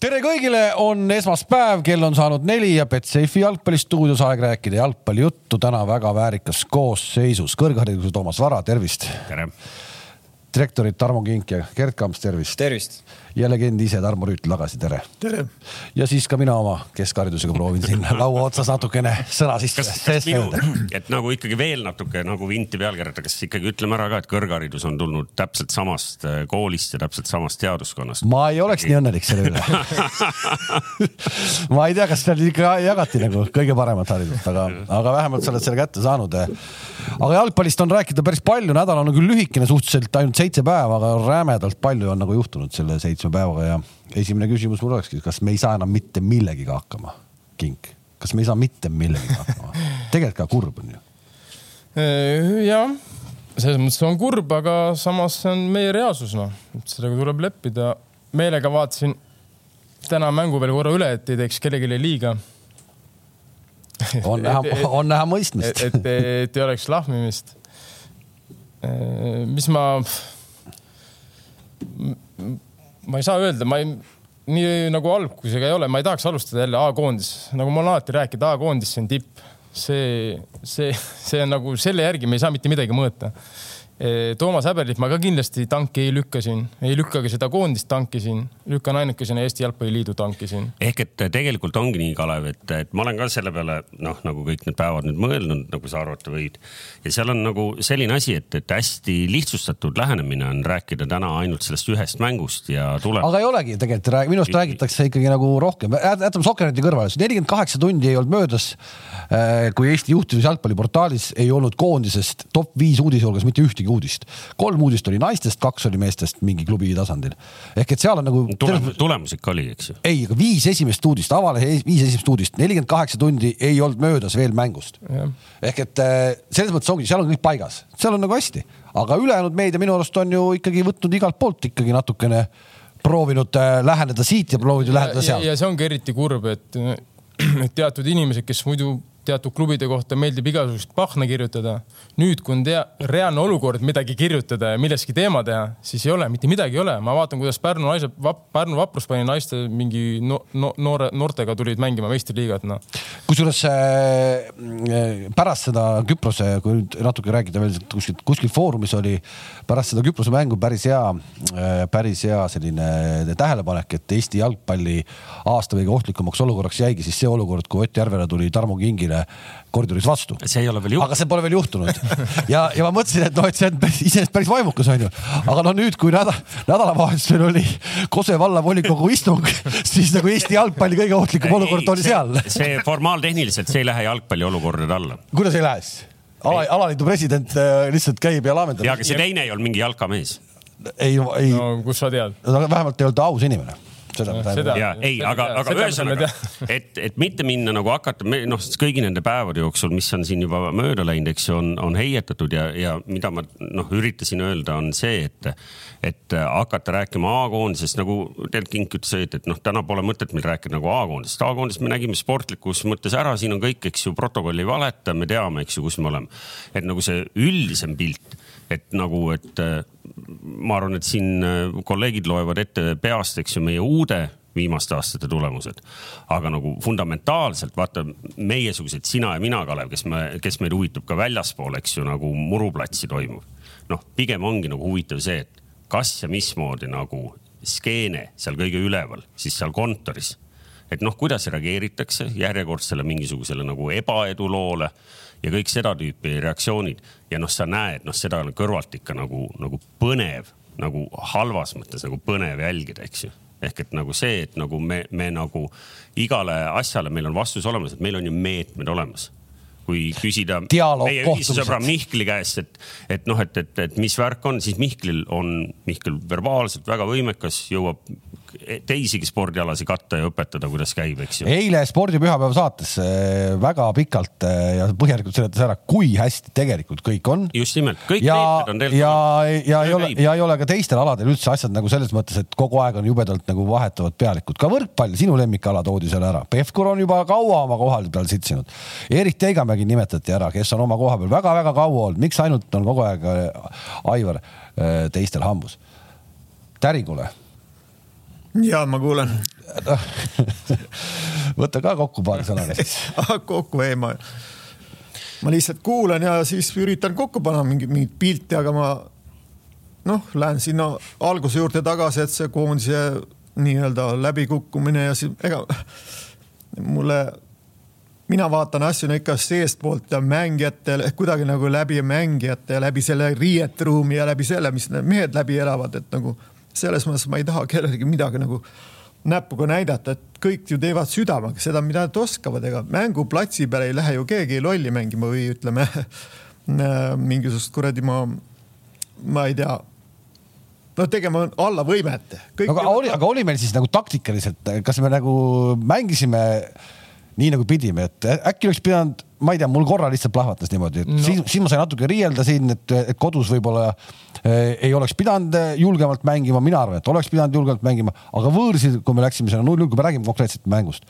tere kõigile, on esmaspäev, kell on saanud neli ja Betsafe'i jalgpallistuudios aeg rääkida jalgpallijuttu täna väga väärikas koosseisus. kõrghariduse Toomas Vara, tervist. tere. Direktorid Tarmo Kink ja Gerd Kamps, tervist. tervist ja legend ise Tarmo Rüütel tagasi, tere. tere. ja siis ka mina oma keskharidusega proovin siin laua otsas natukene sõna sisse. et nagu ikkagi veel natuke nagu vinti peal keerata, kas ikkagi ütleme ära ka, et kõrgharidus on tulnud täpselt samast äh, koolist ja täpselt samast teaduskonnast? ma ei oleks nii õnnelik selle üle ma ei tea, kas seal ikka jagati nagu kõige paremat haridust, aga, aga vähemalt sa oled selle kätte saanud. aga jalgpallist on rääkida päris palju, nädal on küll lühikene suhteliselt, ainult seitse päeva, aga rämedalt palju on nagu juhtunud selle seitsme päevaga ja esimene küsimus mul olekski, kas me ei saa enam mitte millegiga hakkama, Kink, kas me ei saa mitte millegiga hakkama? tegelikult ka kurb on ju. Äh, jah, selles mõttes on kurb, aga samas see on meie reaalsus, noh, sellega tuleb leppida. meelega vaatasin täna mängu veel korra üle, et ei teeks kellelegi liiga on näha, on näha mõistmist. et, et, et ei oleks lahmimist. Äh, mis ma ma ei saa öelda, ma ei, nii nagu algusega ei ole, ma ei tahaks alustada jälle A-koondis, nagu ma olen alati rääkinud, A-koondis, see on tipp. see, see, see on nagu selle järgi me ei saa mitte midagi mõõta Toomas Häberlit ma ka kindlasti tanki ei lükka siin, ei lükka ka seda koondist tanki siin, lükkan ainukesena Eesti Jalgpalliliidu tanki siin. ehk et tegelikult ongi nii, Kalev, et, et ma olen ka selle peale noh, nagu kõik need päevad nüüd mõelnud, nagu sa arvata võid. ja seal on nagu selline asi, et, et hästi lihtsustatud lähenemine on rääkida täna ainult sellest ühest mängust ja tuleb. aga ei olegi tegelikult, minu arust räägitakse ikkagi nagu rohkem, jätame Sokkereti kõrvale, nelikümmend kaheksa tundi ei olnud möödas. Eh, kui Eesti juhtimis jalgpalliportaalis ei olnud koondisest top viis uudise hulgas mitte ühtegi ühtegi uudist. kolm uudist oli naistest, kaks oli meestest mingi klubi tasandil. ehk et seal on nagu. tulemus, tulemus ikka oli, eks ju. ei, aga viis esimest uudist, avalehe viis esimest uudist, nelikümmend kaheksa tundi ei olnud möödas veel mängust. ehk et äh, selles mõttes ongi, seal on kõik paigas, seal on nagu hästi, aga ülejäänud meedia minu arust on ju ikkagi võtnud igalt poolt ikkagi natukene proovinud äh, läheneda siit ja proovinud läheneda sealt. ja see ongi eriti kurb, et teatud inimesed, kes muidu teatud klubide kohta meeldib igasugust pahna kirjutada. nüüd, kui on tea, reaalne olukord midagi kirjutada ja millestki teema teha, siis ei ole, mitte midagi ei ole. ma vaatan, kuidas Pärnu naised vap,, Pärnu vaprus pani naiste mingi no, no, noore, noortega tulid mängima meistriliigat, noh. kusjuures äh, pärast seda Küprose, kui nüüd natuke rääkida veel kuskil, kuskil foorumis oli pärast seda Küprose mängu päris hea äh,, päris hea selline tähelepanek, et Eesti jalgpalli aasta kõige ohtlikumaks olukorraks jäigi siis see olukord, kui Ott Järvela tuli Tarmo Kingile meile koridoris vastu. see ei ole veel juhtunud. aga see pole veel juhtunud ja, ja ma mõtlesin, et noh, et see on iseenesest päris vaimukas onju, aga no nüüd, kui nädal, nädalavahetusel oli Kose vallavolikogu istung, siis nagu Eesti jalgpalli kõige ohtlikum olukord oli seal. see formaaltehniliselt, see ei lähe jalgpalli olukordade alla. kuidas ei lähe siis? ala, alaliidu president äh, lihtsalt käib ja laamendab. ja, aga see teine ei olnud mingi jalkamees. ei, ei. no kust sa tead? vähemalt ei olnud ta aus inimene seda ma tahan. ja ei, aga, aga ühesõnaga, et, et mitte minna nagu hakata, noh, kõigi nende päevade jooksul, mis on siin juba mööda läinud, eks ju, on, on heietatud ja, ja mida ma noh, üritasin öelda, on see, et, et hakata rääkima A-koondisest nagu Ted Kink ütles õieti, et noh, täna pole mõtet meil rääkida nagu A-koondisest. A-koondist me nägime sportlikus mõttes ära, siin on kõik, eks ju, protokoll ei valeta, me teame, eks ju, kus me oleme. et nagu see üldisem pilt et nagu, et ma arvan, et siin äh, kolleegid loevad ette peast, eks ju, meie uude viimaste aastate tulemused. aga nagu fundamentaalselt vaata meiesugused, sina ja mina, Kalev, kes me, kes meid huvitab ka väljaspool, eks ju, nagu muruplatsi toimuv. noh, pigem ongi nagu huvitav see, et kas ja mismoodi nagu skeene seal kõige üleval, siis seal kontoris. et noh, kuidas reageeritakse järjekordsele mingisugusele nagu ebaeduloole ja kõik seda tüüpi reaktsioonid. ja noh, sa näed, noh, seda on kõrvalt ikka nagu, nagu põnev, nagu halvas mõttes nagu põnev jälgida, eks ju. Ehk et nagu see, et nagu me, me nagu igale asjale meil on vastus olemas, et meil on ju meetmed olemas. Kui küsida Dialoog, meie ühissõbra Mihkli käest, et, et noh, et, et, et mis värk on, siis Mihklil on, Mihkel verbaalselt väga võimekas, jõuab teisigi spordialasid katta ja õpetada, kuidas käib, eks ju. eile spordipühapäeva saates äh, väga pikalt äh, ja põhjalikult seletas ära, kui hästi tegelikult kõik on. just nimelt, kõik ja, on tegelikult. ja, ja, ei ole, ja ei ole ka teistel aladel üldse asjad nagu selles mõttes, et kogu aeg on jubedalt nagu vahetuvad pealikud, ka võrkpall, sinu lemmikala toodi seal ära. Pevkur on juba kaua oma koha peal sitsinud. Erik Teigamägi nimetati ära, kes on oma koha peal väga-väga kaua olnud, miks ainult on kogu aeg äh, Aivar teistel hambus? Täringule ja ma kuulen. võta ka kokku paari sõnaga siis. kokku ei, ma, ma lihtsalt kuulan ja siis üritan kokku panna mingit, mingit pilti, aga ma noh, lähen sinna alguse juurde tagasi, et see koondise nii-öelda läbikukkumine ja siis ega mulle mina vaatan asju no ikka seestpoolt ja mängijatele kuidagi nagu läbi mängijate ja läbi selle riieteruumi ja läbi selle, mis need mehed läbi elavad, et nagu selles mõttes ma ei taha kellelegi midagi nagu näpuga näidata, et kõik ju teevad südamega seda, mida nad oskavad, ega mänguplatsi peal ei lähe ju keegi lolli mängima või ütleme mingisugust kuradi ma, ma ei tea no tegema alla võimete. aga oli, aga oli meil siis nagu taktikaliselt, kas me nagu mängisime nii nagu pidime, et äkki oleks pidanud, ma ei tea, mul korra lihtsalt plahvatas niimoodi, et no. siis, siis ma sain natuke riielda siin, et, et kodus võib-olla eh, ei oleks pidanud julgemalt mängima, mina arvan, et oleks pidanud julgemalt mängima, aga võõrsil, kui me läksime sinna null-null, kui me räägime konkreetselt mängust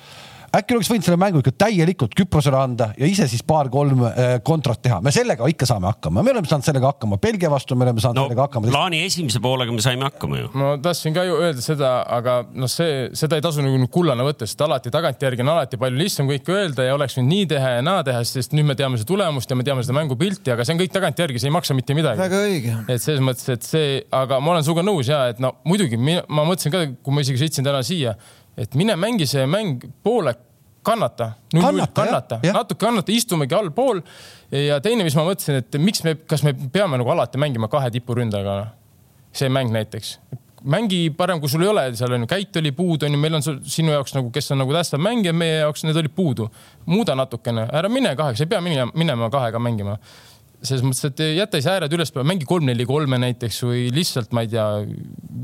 äkki oleks võinud selle mängu ikka täielikult Küprosele anda ja ise siis paar-kolm äh, kontrat teha, me sellega ikka saame hakkama, me oleme saanud sellega hakkama, Belgia vastu me oleme saanud no, sellega hakkama. plaani esimese poolega me saime hakkama ju. ma tahtsin ka ju öelda seda, aga noh, see, seda ei tasu nagu kullana võtta, sest alati tagantjärgi on alati palju lihtsam kõike öelda ja oleks võinud nii teha ja naa teha, sest nüüd me teame seda tulemust ja me teame seda mängupilti, aga see on kõik tagantjärgi, see ei maksa mitte midagi. väga õige. et selles mõttes, et see, aga ma olen sinuga nõus ja et no muidugi ma mõtlesin ka, kui ma isegi sõitsin täna siia, et mine mängi see mäng poole kannata, kannata, kannata, natuke kannata, istumegi allpool. ja teine, mis ma mõtlesin, et miks me, kas me peame nagu alati mängima kahe tipuründajaga? see mäng näiteks, mängi parem, kui sul ei ole, seal on ju käit oli puudu, on ju, meil on sinu jaoks nagu, kes on nagu tähtsav mängija, meie jaoks need olid puudu. muuda natukene, ära mine kaheks, ei pea minema, minema kahega mängima selles mõttes, et jäta siis ääred ülespoole, mängi kolm-neli-kolme näiteks või lihtsalt, ma ei tea,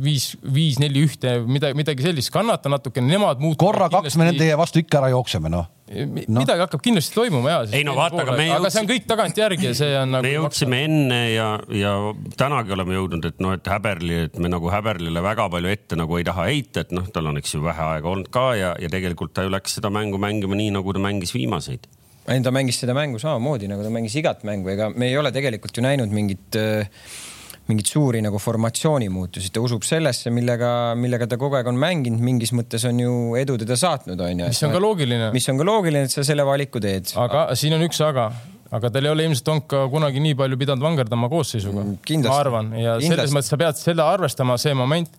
viis, viis-neli-ühte, midagi, midagi sellist, kannata natukene, nemad muutuvad. korra kindlasti... kaks me nende vastust ikka ära jookseme, noh no.. midagi hakkab kindlasti toimuma ja. ei no vaata, aga me jõudsime. aga see on kõik tagantjärgi ja see on nagu. me jõudsime maksa. enne ja, ja tänagi oleme jõudnud, et noh, et Häberli, et me nagu Häberlile väga palju ette nagu ei taha heita, et noh, tal on, eks ju, vähe aega olnud ka ja, ja tegelikult ta ju läks seda mängu mängima nii, nagu ta mängis viimaseid ei, ta mängis seda mängu samamoodi nagu ta mängis igat mängu, ega me ei ole tegelikult ju näinud mingit äh, mingeid suuri nagu formatsiooni muutusi, ta usub sellesse, millega, millega ta kogu aeg on mänginud, mingis mõttes on ju edu teda saatnud, on ju. mis on ka loogiline. mis on ka loogiline, et sa selle valiku teed. aga siin on üks aga, aga tal ei ole ilmselt olnud ka kunagi nii palju pidanud vangerdama koosseisuga. Mm, ma arvan ja Kindlasti. selles mõttes sa pead seda arvestama, see moment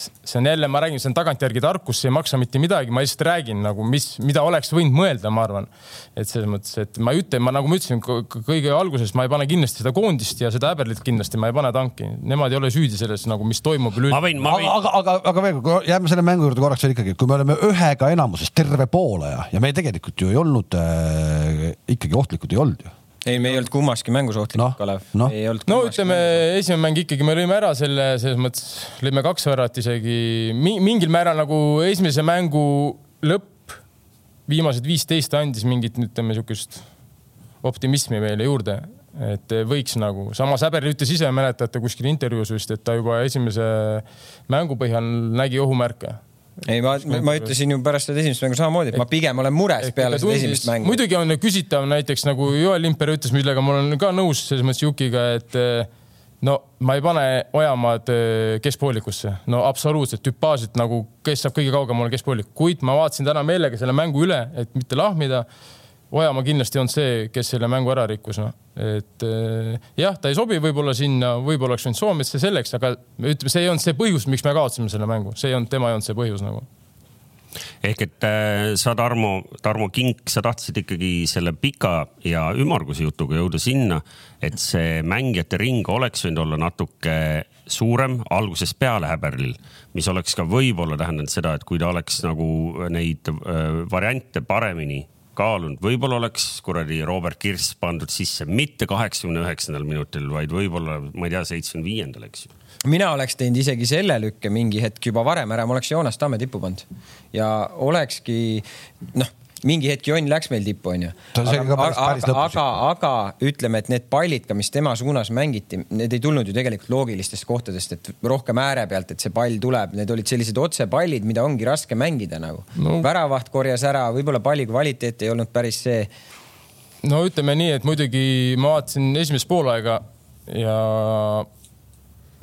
see on jälle, ma räägin, see on tagantjärgi tarkus, see ei maksa mitte midagi, ma lihtsalt räägin nagu, mis, mida oleks võinud mõelda, ma arvan. et selles mõttes, et ma ei ütle, ma nagu ma ütlesin kõige alguses, ma ei pane kindlasti seda koondist ja seda häberlit kindlasti ma ei pane tanki, nemad ei ole süüdi selles nagu, mis toimub üleüldse. aga, aga, aga, aga veel kord, jääme selle mängu juurde korraks veel ikkagi, kui me oleme ühega enamuses terve poole ja, ja me tegelikult ju ei olnud äh, ikkagi ohtlikud ei olnud ju ei, me ei olnud kummaski mängus ohtlikud no,, Kalev. no.. no ütleme, esimene mäng ikkagi me lõime ära selle, selles mõttes lõime kaks väravat isegi. Mingil määral nagu esimese mängu lõpp, viimased viisteist andis mingit, ütleme niisugust optimismi meile juurde, et võiks nagu, samas Häberli ütles ise, mäletate kuskil intervjuus vist, et ta juba esimese mängu põhjal nägi ohumärke ei, ma, ma ütlesin ju pärast seda esimest mängu samamoodi, et ma pigem olen mures peale seda esimest mängu. muidugi on küsitav näiteks nagu Joel Limper ütles, millega ma olen ka nõus selles mõttes Jukiga, et eh, no ma ei pane Ojamaad eh, keskpoolikusse, no absoluutselt tüpaažilt nagu, kes saab kõige kaugemale keskpoolik, kuid ma vaatasin täna meelega selle mängu üle, et mitte lahmida Ojamaa kindlasti on see, kes selle mängu ära rikkus, noh. et eh, jah, ta ei sobi võib-olla sinna, võib-olla oleks võinud Soomesse selleks, aga ütleme, see ei olnud see põhjus, miks me kaotasime selle mängu, see ei olnud, tema ei olnud see põhjus nagu ehk et äh, sa, Tarmo, Tarmo Kink, sa tahtsid ikkagi selle pika ja ümmarguse jutuga jõuda sinna, et see mängijate ring oleks võinud olla natuke suurem algusest peale Häberlil, mis oleks ka võib-olla tähendanud seda, et kui ta oleks nagu neid äh, variante paremini kaalunud, võib-olla oleks kuradi Robert Kirss pandud sisse mitte kaheksakümne üheksandal minutil, vaid võib-olla, ma ei tea, seitsmekümne viiendal, eks ju. mina oleks teinud isegi selle lükke mingi hetk juba varem ära, ma oleks Joonas Tamme tippu pannud ja olekski noh mingi hetk jonn läks meil tippu, onju. aga, aga, aga, aga ütleme, et need pallid ka, mis tema suunas mängiti, need ei tulnud ju tegelikult loogilistest kohtadest, et rohkem ääre pealt, et see pall tuleb, need olid sellised otsepallid, mida ongi raske mängida nagu no.. väravaht korjas ära, võib-olla palli kvaliteet ei olnud päris see. no ütleme nii, et muidugi ma vaatasin esimest poolaega ja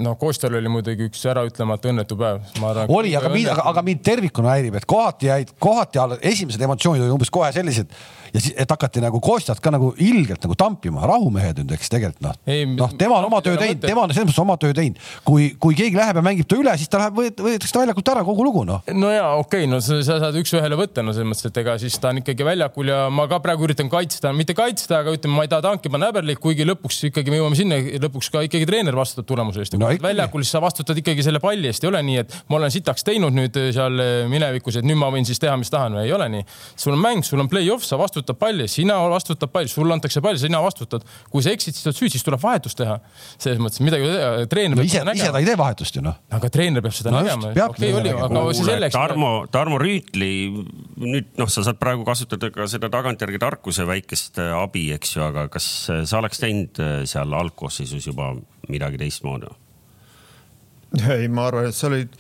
no Kostal oli muidugi üks äraütlemata õnnetu päev, ma arvan. oli, aga mind, aga, aga mind tervikuna häirib, et kohati jäid, kohati esimesed emotsioonid olid umbes kohe sellised ja siis, et hakati nagu Kostjat ka nagu ilgelt nagu tampima, rahumehed nüüd, eks tegelikult noh. noh, tema on oma töö teinud, tema on selles mõttes oma töö teinud. kui, kui keegi läheb ja mängib ta üle, siis ta läheb, võetakse ta väljakult ära, kogu lugu noh. no ja okei okay,, no sa, sa saad üks-ühele võtta, no selles mõttes, et ega siis ta on ikkagi väljakul ja ma ka praegu üritan kaitsta, mitte kaitsta, aga ütleme, ma ei taha tanki panna häberlik, kuigi lõpuks ikkagi me jõuame sinna, lõpuks ka ikkagi treener vastutab tulemuse eest no,. väljakul siis sa vastutad ikkagi selle palli eest, ei ole nii, et ma olen sitaks teinud nüüd seal minevikus, et nüüd ma võin siis teha, mis tahan või ei ole nii. sul on mäng, sul on play-off, sa vastutad palli eest, sina vastutab pall, sulle antakse pall, sina vastutad. kui sa eksid, siis oled süüdi, siis tuleb vahetus teha. selles mõttes midagi, treener no, ise, ise ta ei tee vahetust ju noh. aga treener peab seda no, nägema. okei oli, aga see selleks. Tarmo, Tarmo Rüütli, nüüd noh, sa saad praegu kasutada ka seda tagantjärgi tarkuse väikest äh, abi, eks ju, aga kas äh, sa oleks teinud äh, seal algkoosseisus juba midagi teistmoodi? ei, ma arvan, et sa olid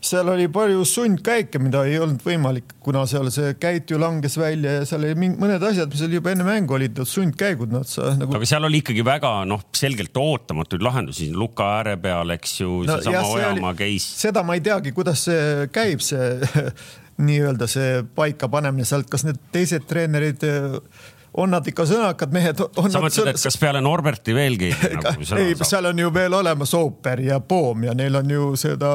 seal oli palju sundkäike, mida ei olnud võimalik, kuna seal see käit ju langes välja ja seal oli mõned asjad, mis oli juba enne mängu olid sundkäigud, noh sa nagu. aga seal oli ikkagi väga noh, selgelt ootamatuid lahendusi, Luka ääre peal, eks ju no,, seesama Ojamaa case. seda ma ei teagi, kuidas see käib, see nii-öelda see paikapanemine sealt, kas need teised treenerid on nad ikka sõnakad mehed? sa mõtled, et kas peale Norberti veelgi nagu ei, seal on ju veel olemas Ooper ja Poom ja neil on ju seda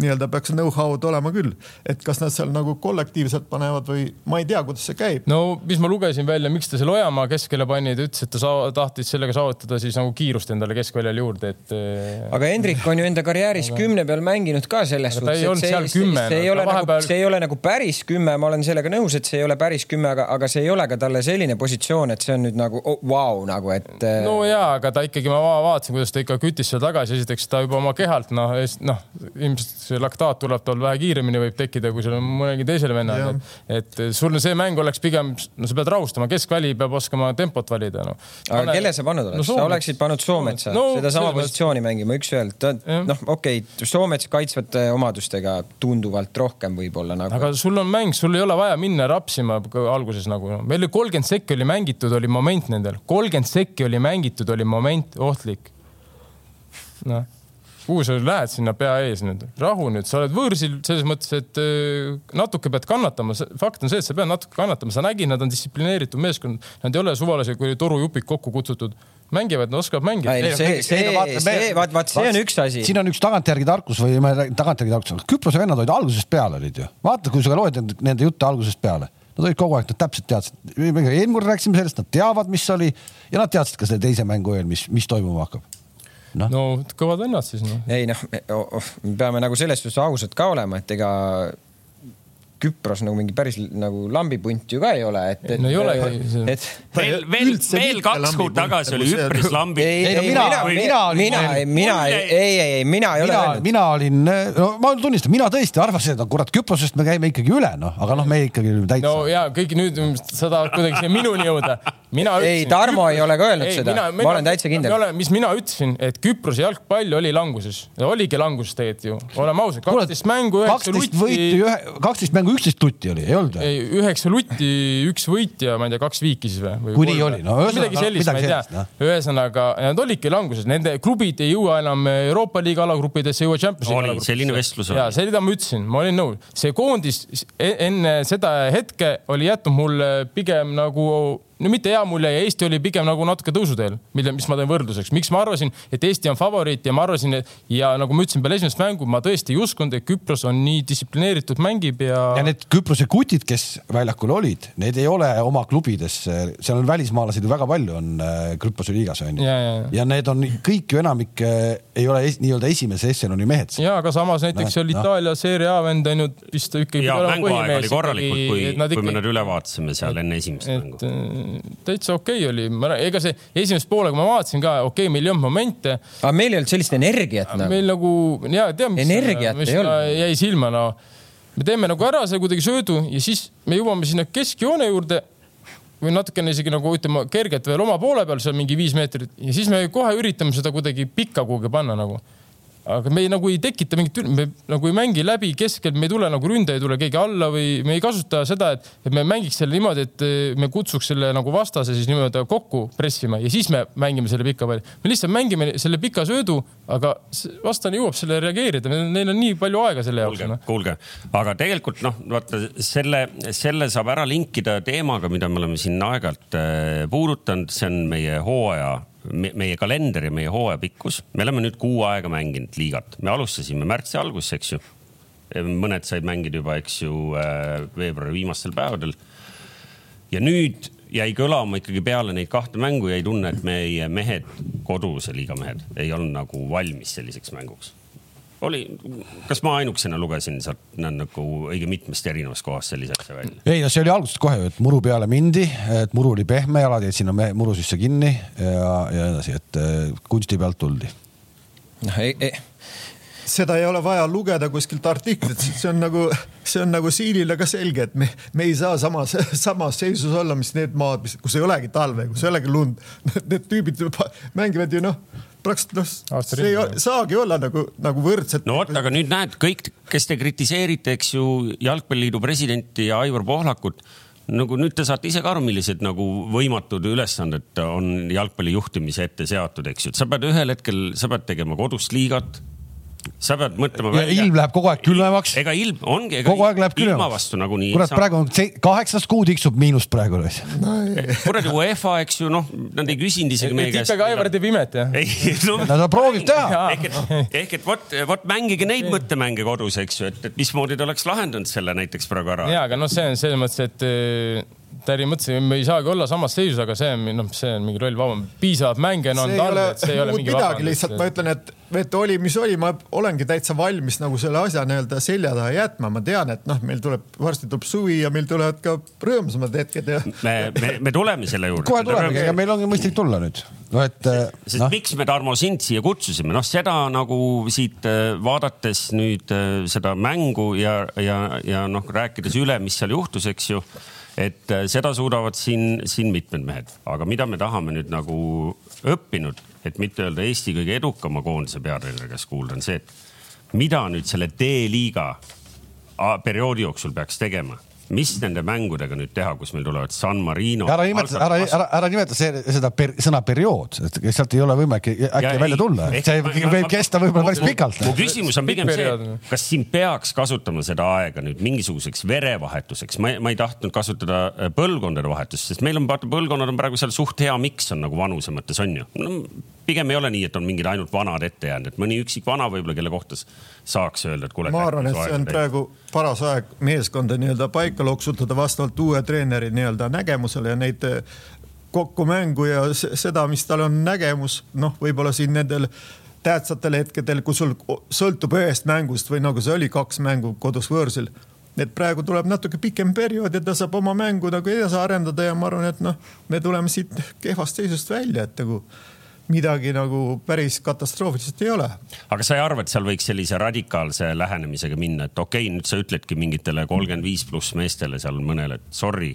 nii-öelda peaks know-how'd olema küll, et kas nad seal nagu kollektiivselt panevad või ma ei tea, kuidas see käib. no mis ma lugesin välja, miks ta selle Ojamaa keskele pani, ta ütles, et ta saa, tahtis sellega saavutada siis nagu kiirust endale keskväljale juurde, et. Eh, aga Hendrik on ju enda karjääris aga... kümne peal mänginud ka selles suhtes, see, see, kümme, see, ei ole vahepeal... nagu, see ei ole nagu päris kümme, ma olen sellega nõus, et see ei ole päris kümme, aga, aga see ei ole ka talle selline positsioon, et see on nüüd nagu oh, vau wow, nagu, et. No ja, aga ta ikkagi, ma vaatasin, kuidas ta ikka küttis seal tagasi, esiteks ta juba oma kehalt noh, noh ilmselt see laktaat tuleb tal vähe kiiremini võib tekkida, kui sul on mõnegi teisel vennal. et sul see mäng oleks pigem, no sa pead rahustama, keskväli peab oskama tempot valida no.. aga Pane... kelle sa pannud oleks no,? sa oleksid pannud Soometsa no, sedasama positsiooni mõttes... mängima üks-ühelt. noh, okei okay,, Soomets kaitsvate omadustega tunduvalt rohkem võib-olla nagu. aga sul on mäng, sul ei ole vaja minna rapsima alguses nagu no.. meil oli kolmkümmend sekki oli mängitud, oli moment nendel, kolmkümmend sekki oli mängitud, oli moment ohtlik. noh kuhu sa lähed sinna pea ees nüüd, rahu nüüd, sa oled võõrsil selles mõttes, et äh, natuke pead kannatama, fakt on see, et sa pead natuke kannatama, sa nägid, nad on distsiplineeritud meeskond, nad ei ole suvalised kui torujupid kokku kutsutud. Mängivad, nad oskavad mängida. see, see, see, vaat, vaat see on üks asi. siin on üks tagantjärgi tarkus või ma ei räägi tagantjärgi tarkus, Küprose vennad olid algusest peale olid ju, vaata, kui sa loed nende jutte algusest peale. Nad olid kogu aeg, nad täpselt teadsid, eelmine kord rääkisime sellest, nad teavad, mis oli ja nad teadsid ka selle teise mängu eel, mis, mis toimuma hakkab no, no kõvad vennad siis noh. ei noh, me peame nagu selles suhtes ausad ka olema, et ega Küpros nagu mingi päris nagu lambipunt ju ka ei ole, et, et. no ei ole ju. et veel, veel, veel kaks kuud tagasi oli üpris lambi. ei, ei, mina, mina, mina, mina, ei, ei, ei, mina ei ole öelnud. mina olin, no ma tunnistan, mina tõesti arvasin, et kurat, Küprosest me käime ikkagi üle, noh, aga noh, me ikkagi täitsa. no ja kõik nüüd sa tahad kuidagi siia minuni jõuda. mina ütlesin. ei, Tarmo ei ole ka öelnud seda, ma olen täitsa kindel. mis mina ütlesin, et Küprose jalgpall oli languses, oligi languses tegelikult ju, oleme ausad, kaksteist mängu, üheksa lutti. kaksteist mängu üksteist lutti oli, ei olnud või? ei, üheksa lutti, üks võit ja ma ei tea, kaks viiki siis või? kui nii oli, no midagi sellist, ma ei tea. No. ühesõnaga, nad olidki languses, nende klubid ei jõua enam Euroopa liiga alagruppidesse, ei jõua Champions League alagruppidesse. selline vestlus oli. ja see, mida ma ütlesin, ma olin nõus, see koondis enne seda hetke oli jätnud mulle pigem nagu no mitte hea mulje ja Eesti oli pigem nagu natuke tõusuteel, mille, mis ma teen võrdluseks, miks ma arvasin, et Eesti on favoriit ja ma arvasin, et ja nagu ma ütlesin peale esimest mängu, ma tõesti ei uskunud, et Küpros on nii distsiplineeritud, mängib ja. ja need Küprose kutid, kes väljakul olid, need ei ole oma klubides, seal on välismaalased ju väga palju on äh, Küprose liigas on ju. Ja, need on kõik ju enamik äh, ei ole es, nii-öelda esimese ešeloni mehed. ja, aga samas näiteks no, seal no. Itaalia seeria A vend on ju vist ikkagi. ja mänguaeg oli korralikult, kui, kui me nad üle vaatasime seal enne esimest et, mängu äh, täitsa okei okay oli, ega see esimest poolega ma vaatasin ka, okei okay,, meil ei olnud momente. aga meil ei olnud sellist energiat nagu. meil nagu ja tead, mis, mis jäi silma, no me teeme nagu ära see kuidagi söödu ja siis me jõuame sinna keskjoone juurde või natukene isegi nagu ütleme kergelt veel oma poole peal, seal mingi viis meetrit ja siis me kohe üritame seda kuidagi pikka kuhugi panna nagu aga me ei, nagu ei tekita mingit, me nagu ei mängi läbi keskel, me ei tule nagu ründaja ei tule keegi alla või me ei kasuta seda, et, et me mängiks selle niimoodi, et me kutsuks selle nagu vastase siis niimoodi kokku pressima ja siis me mängime selle pika palli. me lihtsalt mängime selle pika söödu, aga vastane jõuab selle reageerida, neil on nii palju aega selle jaoks. kuulge no., kuulge, aga tegelikult noh, vaata selle, selle saab ära linkida teemaga, mida me oleme siin aeg-ajalt äh, puudutanud, see on meie hooaja meie kalender ja meie hooaja pikkus, me oleme nüüd kuu aega mänginud liigat, me alustasime märtsi alguses, eks ju. mõned said mängida juba, eks ju, äh, veebruari viimastel päevadel. ja nüüd jäi kõlama ikkagi peale neid kahte mängu jäi tunne, et meie mehed, koduse liiga mehed ei olnud nagu valmis selliseks mänguks oli, kas ma ainukesena lugesin sealt nagu õige mitmest erinevast kohast sellise asja välja? ei no see oli algusest kohe et muru peale mindi, et muru oli pehme, jalad jäid sinna muru sisse kinni ja, ja edasi, et äh, kunsti pealt tuldi. noh, ei, ei seda ei ole vaja lugeda kuskilt artiklit, see on nagu, see on nagu siilile ka selge, et me, me ei saa samas, samas seisus olla, mis need maad, mis, kus ei olegi talve, kus ei olegi lund. Need tüübid mängivad ju noh praktiliselt noh, see ei saagi olla nagu, nagu võrdselt. no vot, aga nüüd näed kõik, kes te kritiseerite, eks ju, Jalgpalliliidu presidenti ja Aivar Pohlakut nagu nüüd te saate ise ka aru, millised nagu võimatud ülesanded on jalgpalli juhtimise ette seatud, eks ju, et sa pead ühel hetkel, sa pead tegema kodust liigat sa pead mõtlema välja. ilm läheb kogu aeg külmemaks. ega ilm ongi. kogu aeg läheb külmemaks. ilma vastu nagunii. kurat, praegu on kaheksast kuu tiksub miinust praegu no,. kuradi UEFA, eks ju, noh, nad ei küsinud isegi meie käest. ikkagi Aivar teeb imet, jah? ei, no. ta proovib teha. ehk et, ehk et vot, vot mängige neid mõttemänge kodus, eks ju, et, et mismoodi te oleks lahendanud selle näiteks praegu ära. ja, aga noh, see on selles mõttes, et Täri mõtles, me ei saagi olla samas seisus, aga see on, noh, see on mingi roll vabam. piisavalt mänge on olnud all, et see ei ole mingi midagi, lihtsalt ma ütlen, et, et oli, mis oli, ma olengi täitsa valmis nagu selle asja nii-öelda selja taha jätma. ma tean, et noh, meil tuleb, varsti tuleb suvi ja meil tulevad ka rõõmsamad hetked ja. me, me, me tuleme selle juurde. kohe tulemegi, ega meil ongi mõistlik tulla nüüd. no et. sest no. miks me, Tarmo, sind siia kutsusime, noh, seda nagu siit äh, vaadates nüüd äh, seda mängu ja, ja, ja noh, rääkides üle, mis seal juhtus, eks ju et äh, seda suudavad siin, siin mitmed mehed, aga mida me tahame nüüd nagu õppinud, et mitte öelda Eesti kõige edukama koondise peatreeneri käest kuulda, on see, et mida nüüd selle D-liiga perioodi jooksul peaks tegema mis nende mängudega nüüd teha, kus meil tulevad San Marino. ära nimeta, ära, ära, ära nimeta see, seda per, sõna periood, et sealt ei ole võimalik äkki ja välja tulla. see võib kesta võib-olla päris pikalt. mu küsimus on pigem see, kas siin peaks kasutama seda aega nüüd mingisuguseks verevahetuseks, ma, ma ei tahtnud kasutada äh, põlvkondade vahetust, sest meil on vaata, põlvkonnad on praegu seal suht hea miks on nagu vanuse mõttes on ju no, pigem ei ole nii, et on mingid ainult vanad ette jäänud, et mõni üksik vana võib-olla, kelle kohta saaks öelda, et kuule. ma arvan, et see on praegu paras aeg meeskonda nii-öelda paika loksutada vastavalt uue treeneri nii-öelda nägemusele ja neid eh, kokku mängu ja seda, mis tal on nägemus, noh, võib-olla siin nendel tähtsatel hetkedel, kus sul sõltub ühest mängust või nagu see oli, kaks mängu kodus võõrsil et praegu tuleb natuke pikem periood ja ta saab oma mängu nagu edasi arendada ja ma arvan, et noh, me tuleme siit kehvast seisust välja, et nagu midagi nagu päris katastroofilist ei ole. aga sa ei arva, et seal võiks sellise radikaalse lähenemisega minna, et okei okay,, nüüd sa ütledki mingitele kolmkümmend viis pluss meestele seal mõnele, et sorry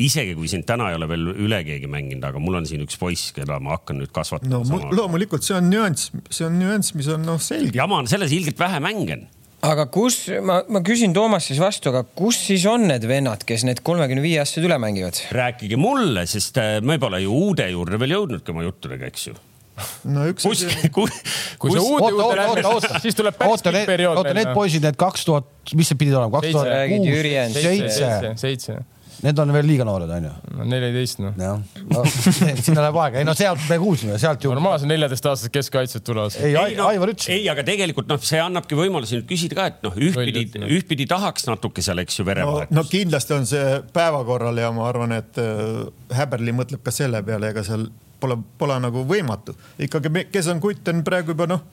isegi kui sind täna ei ole veel üle keegi mänginud, aga mul on siin üks poiss, keda ma hakkan nüüd kasvatama no,. loomulikult, see on nüanss, see on nüanss, mis on noh selge. jama on selles, ilgelt vähe mänge on aga kus, ma, ma küsin Toomas siis vastu, aga kus siis on need vennad, kes need kolmekümne viie aastased üle mängivad? rääkige mulle, sest äh, me pole ju uude juurde veel jõudnudki oma juttudega, eks ju. No üks kus, kus, kui see uude juurde läheb, siis tuleb päris pikk periood. oota, need poisid, need kaks tuhat, mis see pidid olema, kaks tuhat kuus, seitse, seitse Need on veel liiga noored, onju. neliteist noh. jah, no sinna läheb aega, ei no sealt me kuulsime, sealt ju. normaalsed neljateistaastased keskkaitsjad tulevad. ei, Aivar ütles. ei, aga tegelikult noh, see annabki võimaluse nüüd küsida ka, et noh, ühtpidi, ühtpidi tahaks natuke seal, eks ju, verevahetust no,. no kindlasti on see päevakorral ja ma arvan, et äh, Häberli mõtleb ka selle peale, ega seal pole, pole nagu võimatu. ikkagi, kes on kutt, on praegu juba noh,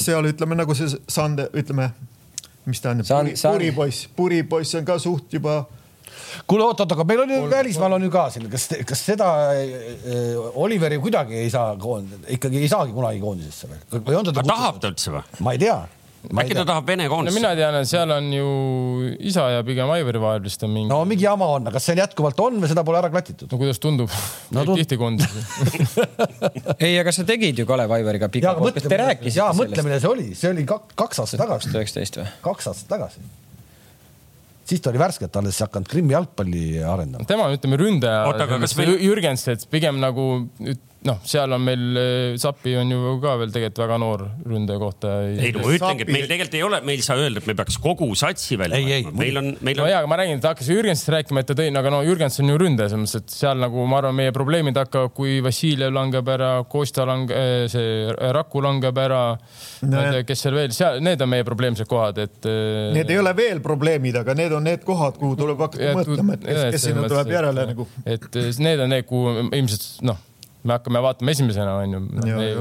seal ütleme nagu see Sande, ütleme, mis ta on, puripoiss, puripoiss on ka suht juba kuule, oot, oot, aga meil on ju välismaal on ju ka siin, kas, kas seda äh, Oliveri kuidagi ei saa koondada, ikkagi ei saagi kunagi koondisesse veel või on teda? tahab ta üldse või? ma ei tea äkki ta tahab Vene koondist no,? mina tean, et seal on ju isa ja pigem Aivari vahel vist on mingi. no mingi jama on, aga kas see jätkuvalt on või seda pole ära klatitud? no kuidas tundub no,? Tund... tihti koondis ei, aga sa tegid ju Kalev Aivariga pika koos, te rääkisite. jaa, mõtle, milline see oli, see oli kaks aastat tagasi. kaks tuhat üheksateist või? kaks aastat tagasi siis ta oli värskelt alles hakanud Krimmi jalgpalli arendama. tema ütleme, ründaja. Meil... Jürgens, et pigem nagu noh, seal on meil, Sappi on ju ka veel tegelikult väga noor ründaja kohta. ei no ma ütlengi, et meil tegelikult ei ole, me ei saa öelda, et me peaks kogu satsi välja võtma. meil on, meil on. no jaa, aga ma räägin, ta hakkas Jürgensist rääkima, et ta tõi, aga no Jürgens on ju ründaja, selles mõttes, et seal nagu ma arvan, meie probleemid hakkavad, kui Vassiljev langeb ära, Kosta langeb, eh, see Raku langeb ära no,. kes seal veel, seal, need on meie probleemsed kohad, et. Eh, need ei ole veel probleemid, aga need on need kohad, kuhu tuleb hakata mõtlema, et kes, kes sinna tuleb järele nagu. et eh, need on need, kuhu ilmselt noh me hakkame vaatama esimesena onju,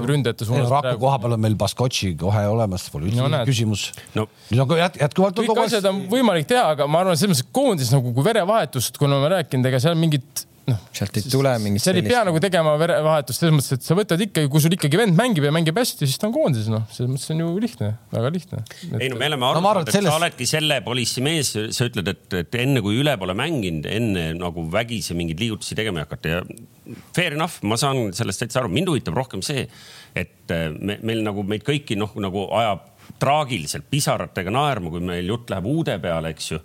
ründajate suunas. Raku koha peal on meil Baskotši kohe olemas, pole üldse no, küsimus no.. jätkuvalt on. kõik asjad on võimalik teha, aga ma arvan, selles mõttes koondis nagu kui verevahetust, kuna ma rääkinud, ega seal mingit noh. sealt ei tule mingit. seal ei pea nagu tegema verevahetust selles mõttes, et sa võtad ikkagi, kui sul ikkagi vend mängib ja mängib hästi, siis ta on koondises, noh, selles mõttes on ju lihtne, väga lihtne et.... ei no me oleme aru saanud no,, et selles... sa oledki selle poliisi mees, sa ütled, et, et enne kui üle pole mänginud, enne nagu vägisi mingeid liigutusi tegema ei hakata ja fair enough, ma saan sellest täitsa aru, mind huvitab rohkem see, et äh, me, meil nagu meid kõiki noh, nagu ajab traagiliselt pisaratega naerma, kui meil jutt läheb uude peale, eks ju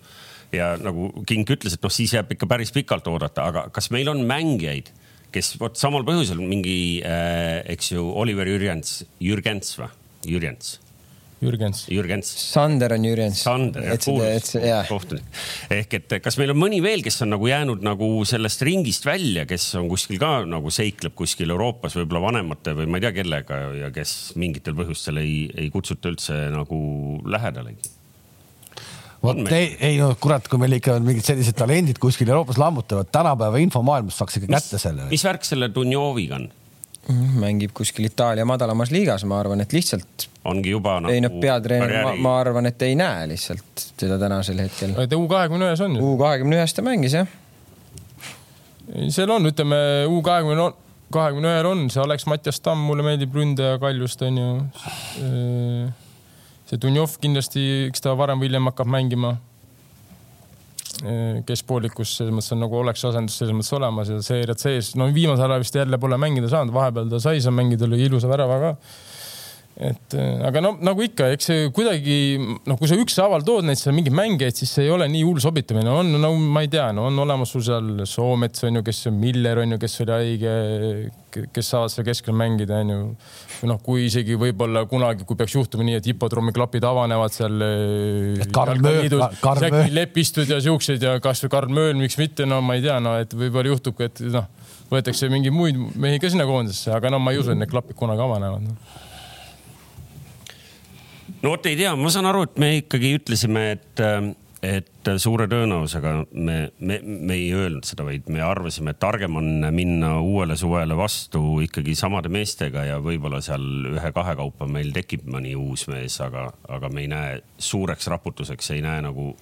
ja nagu King ütles, et noh, siis jääb ikka päris pikalt oodata, aga kas meil on mängijaid, kes vot samal põhjusel mingi äh,, eks ju, Oliver Jürgens, Jürgens või, Jürgens Jürgens. Jürgens. Sander on Jürgens. Sander, kuulus kohtunik. ehk et kas meil on mõni veel, kes on nagu jäänud nagu sellest ringist välja, kes on kuskil ka nagu seikleb kuskil Euroopas võib-olla vanemate või ma ei tea kellega ja kes mingitel põhjustel ei, ei kutsuta üldse nagu lähedalegi vot ei, ei no kurat, kui meil ikka on mingid sellised talendid kuskil Euroopas lammutavad, tänapäeva infomaailmas saaks ikka kätte selle. mis värk selle Dunjoviga on? Mm, mängib kuskil Itaalia madalamas liigas, ma arvan, et lihtsalt. ongi juba nagu. ei noh, peatreener ma, ma arvan, et ei näe lihtsalt teda tänasel hetkel. ta U kahekümne ühes on ju. U kahekümne ühes ta mängis jah. seal on, ütleme U kahekümne, kahekümne ühel on, see Alex Mattias Tamm, mulle meeldib ründaja Kaljust on ju see Dunjov kindlasti, eks ta varem või hiljem hakkab mängima keskpoolikus, selles mõttes on nagu oleks asendus selles mõttes olemas ja seeriad sees. no viimasel ajal vist jälle pole mängida saanud, vahepeal ta sai seal mängida, lõi ilusa värava ka et äh, aga no nagu ikka, eks see kuidagi noh, kui sa ükshaaval tood neid seal mingeid mängijaid, siis see ei ole nii hull sobitamine, on no ma ei tea, no on olemas sul seal Soomets on ju, kes on Miller on ju, kes oli haige, kes saavad seal keskel mängida, on ju. või noh, kui isegi võib-olla kunagi, kui peaks juhtuma nii, et hipodroomi klapid avanevad seal. Äh, lepistud ja siuksed ja kasvõi Karl Mööl, miks mitte, no ma ei tea, no et võib-olla juhtubki, et noh, võetakse mingeid muid mehi ka sinna koondisesse, aga no ma ei usu, et need klapid kunagi avanevad no no vot ei tea, ma saan aru, et me ikkagi ütlesime, et, et suure tõenäosusega me, me, me ei öelnud seda, vaid me arvasime, et targem on minna uuele suvele vastu ikkagi samade meestega ja võib-olla seal ühe-kahe kaupa meil tekib mõni uus mees, aga, aga me ei näe suureks raputuseks, ei näe nagu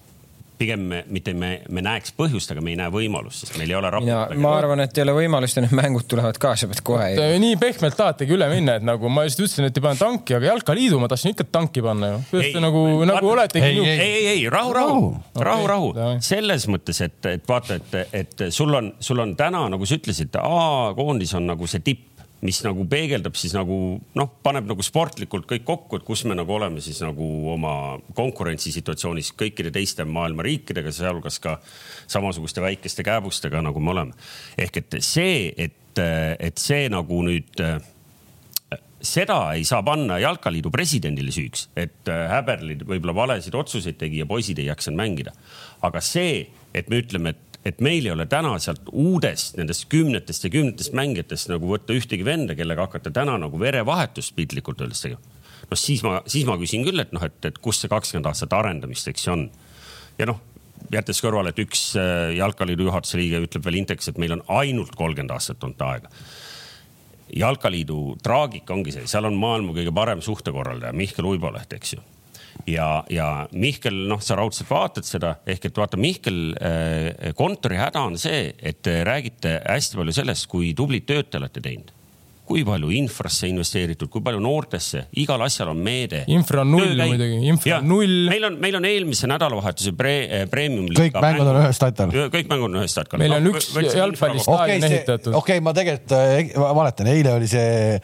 pigem me mitte me, me näeks põhjust, aga me ei näe võimalust, sest meil ei ole raport. ma arvan, et ei ole võimalust ja need mängud tulevad ka, sa pead kohe. nii pehmelt tahategi üle minna, et nagu ma just ütlesin, et ei pane tanki, aga jalkaliidu ma tahtsin ikka tanki panna ju. nagu, nagu oletegi. ei, ei, ei, ei, rahu, rahu, rahu, rahu, rahu. selles mõttes, et, et vaata, et, et sul on, sul on täna, nagu sa ütlesid, A-koondis on nagu see tipp mis nagu peegeldab siis nagu noh, paneb nagu sportlikult kõik kokku, et kus me nagu oleme siis nagu oma konkurentsisituatsioonis kõikide teiste maailma riikidega, sealhulgas ka samasuguste väikeste kääbustega, nagu me oleme. ehk et see, et, et see nagu nüüd seda ei saa panna jalkaliidu presidendile süüks, et Häberlid võib-olla valesid otsuseid tegi ja poisid ei jaksanud mängida. aga see, et me ütleme, et et meil ei ole täna sealt uudest nendest kümnetest ja kümnetest mängijatest nagu võtta ühtegi venda, kellega hakata täna nagu verevahetust piltlikult öeldes tegema. noh, siis ma, siis ma küsin küll, et noh, et, et kus see kakskümmend aastat arendamist, eks ju on. ja noh, jättes kõrvale, et üks äh, jalkaliidu juhatuse liige ütleb veel Intex, et meil on ainult kolmkümmend aastat olnud aega jalkaliidu traagika ongi see, seal on maailma kõige parem suhtekorraldaja Mihkel Uiboleht, eks ju ja, ja Mihkel, noh, sa raudselt vaatad seda ehk et vaata, Mihkel äh, kontori häda on see, et te räägite hästi palju sellest, kui tublit tööd te olete teinud kui palju infrasse investeeritud, kui palju noortesse, igal asjal on meede. infra on null muidugi, infra on null. meil on, meil on eelmise nädalavahetuse pre, eh, premium. kõik mängud on ühes statkal. kõik mängud on ühes statkal. meil on üks jalgpallistaadion okay, ehitatud. okei okay,, ma tegelikult, eh, ma mäletan, eile oli see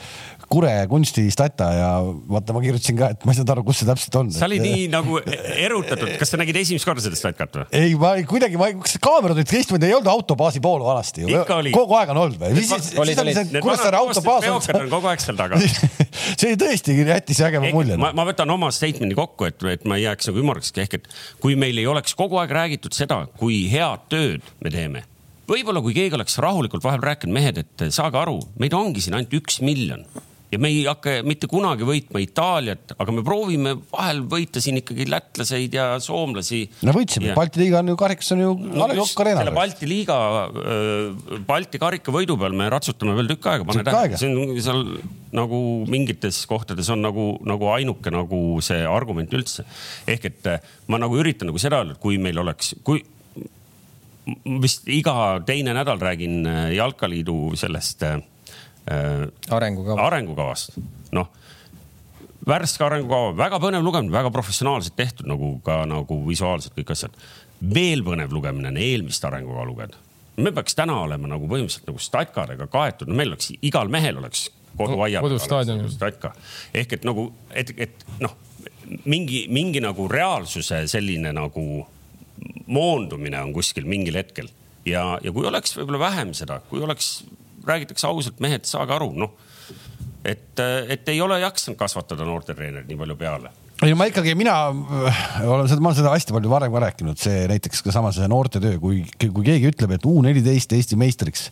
Kure kunstistata ja vaata, ma kirjutasin ka, et ma ei saanud aru, kus see täpselt on. sa olid nii nagu erutatud, kas sa nägid esimest korda seda statkat või? ei, ma ei, kuidagi, ma, kas kaamerad olid teistmoodi, ei olnud autobaasi pool vanasti ju. kogu aeg on olnud või? siis oli see Kuressaare autobaas. On kogu aeg seal taga see tõesti jättis ägema mulje. ma, ma võtan oma statement'i kokku, et, et ma ei jääks nagu ümmarguseks, ehk et kui meil ei oleks kogu aeg räägitud seda, kui head tööd me teeme võib-olla kui keegi oleks rahulikult vahepeal rääkinud, mehed, et saage aru, meid ongi siin ainult üks miljon ja me ei hakka mitte kunagi võitma Itaaliat, aga me proovime vahel võita siin ikkagi lätlaseid ja soomlasi. no võitsime, Balti liiga on ju karikas on ju no, Jokk Arena. selle Balti liiga, Balti karika võidu peal me ratsutame veel tükk aega, pane tähele, see on seal nagu mingites kohtades on nagu, nagu ainuke nagu see argument üldse. ehk et ma nagu üritan nagu seda öelda, et kui meil oleks, kui vist iga teine nädal räägin jalkaliidu sellest äh, äh, arengukava. arengukavast, noh värske arengukava, väga põnev lugemine, väga professionaalselt tehtud nagu ka nagu visuaalselt kõik asjad. veel põnev lugemine on eelmist arengukava lugeda. me peaks täna olema nagu põhimõtteliselt nagu statkadega kaetud, no meil oleks, igal mehel oleks koduaia peal statka. ehk et nagu, et, et noh, mingi, mingi nagu reaalsuse selline nagu moondumine on kuskil mingil hetkel ja, ja kui oleks võib-olla vähem seda, kui oleks räägitakse ausalt, mehed, saage aru, noh. et, et ei ole jaksanud kasvatada noortetreenerit nii palju peale ei, ma ikkagi, mina olen seda, ma olen seda hästi palju varem ka rääkinud, see näiteks ka sama see noortetöö, kui, kui keegi ütleb, et U neliteist Eesti meistriks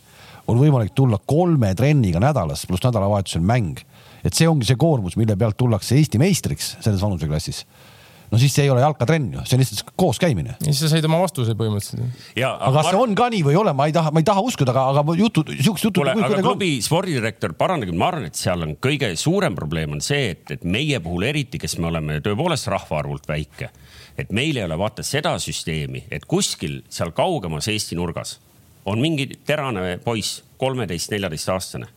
on võimalik tulla kolme trenniga nädalas pluss nädalavahetusel mäng. et see ongi see koormus, mille pealt tullakse Eesti meistriks selles vanuseklassis no siis see ei ole jalkatrenn ju, see on lihtsalt koos käimine. ja siis sa said oma vastuse põhimõtteliselt. aga kas see on ka nii või ei ole, ma ei taha, ma ei taha uskuda, aga, aga jutud, siuksed jutud. kuule, aga klubi on. spordidirektor, parandage, ma arvan, et seal on kõige suurem probleem on see, et, et meie puhul eriti, kes me oleme tõepoolest rahvaarvult väike, et meil ei ole vaata seda süsteemi, et kuskil seal kaugemas Eesti nurgas on mingi terane poiss, kolmeteist, neljateist aastane.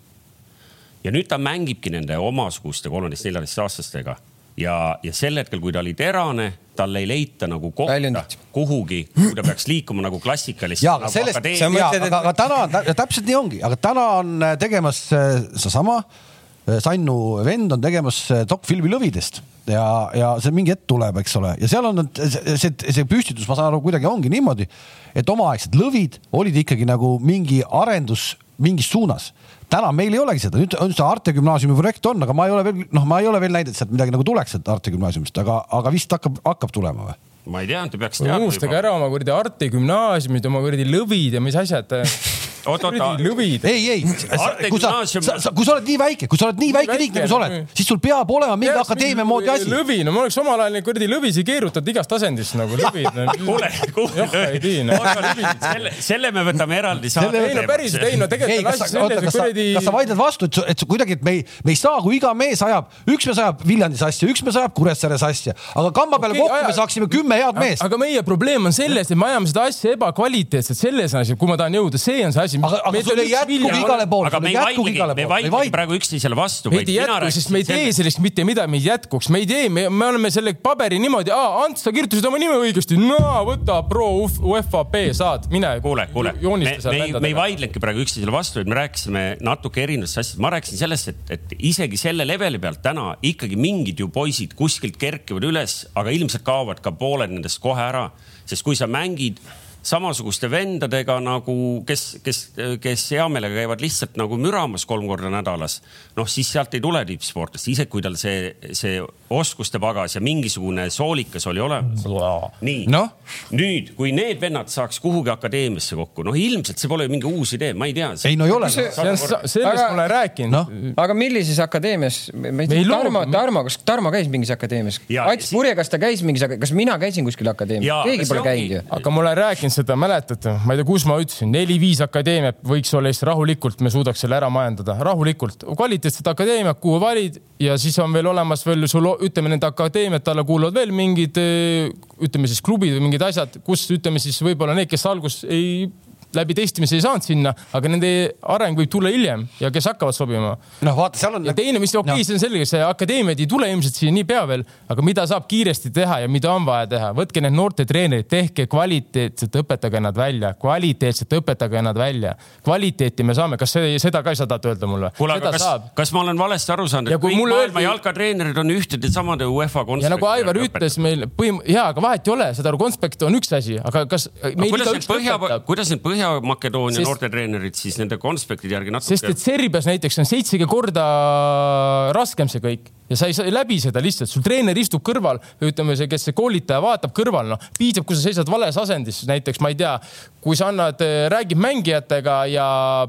ja nüüd ta mängibki nende omasuguste kolmeteist, neljateist aastastega ja, ja sel hetkel, kui ta oli terane, tal ei leita nagu kohta Väljundit. kuhugi, kui ta peaks liikuma nagu klassikalist. ja, aga nagu sellest, aga, aga täna on täpselt nii ongi, aga täna on äh, tegemas äh, seesama äh, Sannu vend on tegemas dokfilmi lõvidest ja, ja see mingi hetk tuleb, eks ole, ja seal on see, see, see püstitus, ma saan aru, kuidagi ongi niimoodi, et omaaegsed lõvid olid ikkagi nagu mingi arendus mingis suunas täna meil ei olegi seda, nüüd on see Arte gümnaasiumi projekt on, aga ma ei ole veel, noh, ma ei ole veel näinud, et sealt midagi nagu tuleks sealt Arte gümnaasiumist, aga, aga vist hakkab, hakkab tulema või? ma ei tea, te peaks teadma. unustage ära oma kuradi Arte gümnaasiumid, oma kuradi lõvid ja mis asjad oot-oot. ei, ei, kui sa, sa, kui sa oled nii väike, kui sa oled nii väike riik nagu sa oled, siis sul peab olema mingi akadeemia moodi asi. lõvi, no ma oleks omal ajal neid kuradi lõvisi keerutatud igast asendist nagu lõvid. kuule, kuule, selle, selle me võtame eraldi saate. ei no päriselt, ei no tegelikult on asi selles, et kuradi. kas sa vaidled vastu, et, et kuidagi, et me ei, me ei saa, kui iga mees ajab, üks mees ajab Viljandis asja, üks mees ajab Kuressaares asja, aga kamba peale okay, kokku me saaksime kümme head meest. aga meie probleem on selles, et me ajame seda asja ebakvaliteetselt, selles on asi, kuhu ma tahan jõuda, see on see asi asi. aga, aga sul ei jätkugi igale poole. aga me ei vaidlegi, me ei vaidlegi praegu üksteisele vastu. meid ei jätku, sest me ei tee sellest mitte midagi, meid jätkuks, me ei tee, me, me oleme selle paberi niimoodi, Ants, sa kirjutasid oma nime õigesti, no võta pro UEFA B saad, mine. kuule, kuule, me, me, me ei vaidlenudki praegu üksteisele vastu, vaid me rääkisime natuke erinevatest asjadest. ma rääkisin sellest, et, et isegi selle leveli pealt täna ikkagi mingid ju poisid kuskilt kerkivad üles, aga ilmselt kaovad ka pooled nendest kohe ära, sest kui sa mängid samasuguste vendadega nagu, kes, kes, kes hea meelega käivad lihtsalt nagu müramas kolm korda nädalas. noh, siis sealt ei tule tippsportlast, isegi kui tal see, see oskuste pagas ja mingisugune soolikas oli olemas. nii no?, nüüd, kui need vennad saaks kuhugi akadeemiasse kokku, noh, ilmselt see pole mingi uus idee, ma ei tea. ei no ei ole. sellest ma olen rääkinud no.. aga millises akadeemias? Tarmo, Tarmo, kas Tarmo käis mingis akadeemias? Ats Purje, kas ta käis mingis, kas mina käisin kuskil akadeemias? keegi pole käinud ju. aga ma olen rääkinud rääkinud seda, mäletate, ma ei tea, kus ma ütlesin, neli-viis akadeemiat võiks olla Eestis rahulikult, me suudaks selle ära majandada, rahulikult. kvaliteetset akadeemiat, kuhu valid ja siis on veel olemas veel sul, ütleme, nende akadeemiate alla kuuluvad veel mingid, ütleme siis klubid või mingid asjad, kus ütleme siis võib-olla need, kes alguses ei läbi testimise ei saanud sinna, aga nende areng võib tulla hiljem ja kes hakkavad sobima. noh, vaata, seal on. ja teine, mis okei okay, no., see on selge, see akadeemiad ei tule ilmselt siia niipea veel, aga mida saab kiiresti teha ja mida on vaja teha, võtke need noorte treenerid, tehke kvaliteetselt, õpetage nad välja, kvaliteetselt õpetage nad välja. kvaliteeti me saame, kas see, seda ka sa tahad öelda mulle? kuule, aga kas, kas ma olen valesti aru saanud, et kõik maailma öeldi... jalkatreenerid on ühtede samade UEFA konspekti? ja nagu Aivar ütles meil põhim-, jaa, aga vahet ei ole, saad aru, konspekt on üks asi, aga kas. kuidas need Põhja, kuidas need Põhja-Makedoonia sest... noortetreenerid siis nende konspektide järgi natuke? sest et Serbias näiteks on seitsekümmend korda raskem see kõik ja sa ei saa läbi seda lihtsalt, sul treener istub kõrval, ütleme see, kes see koolitaja vaatab kõrval, noh, piisab, kui sa seisad vales asendis, näiteks ma ei tea, kui sa annad, eh, räägid mängijatega ja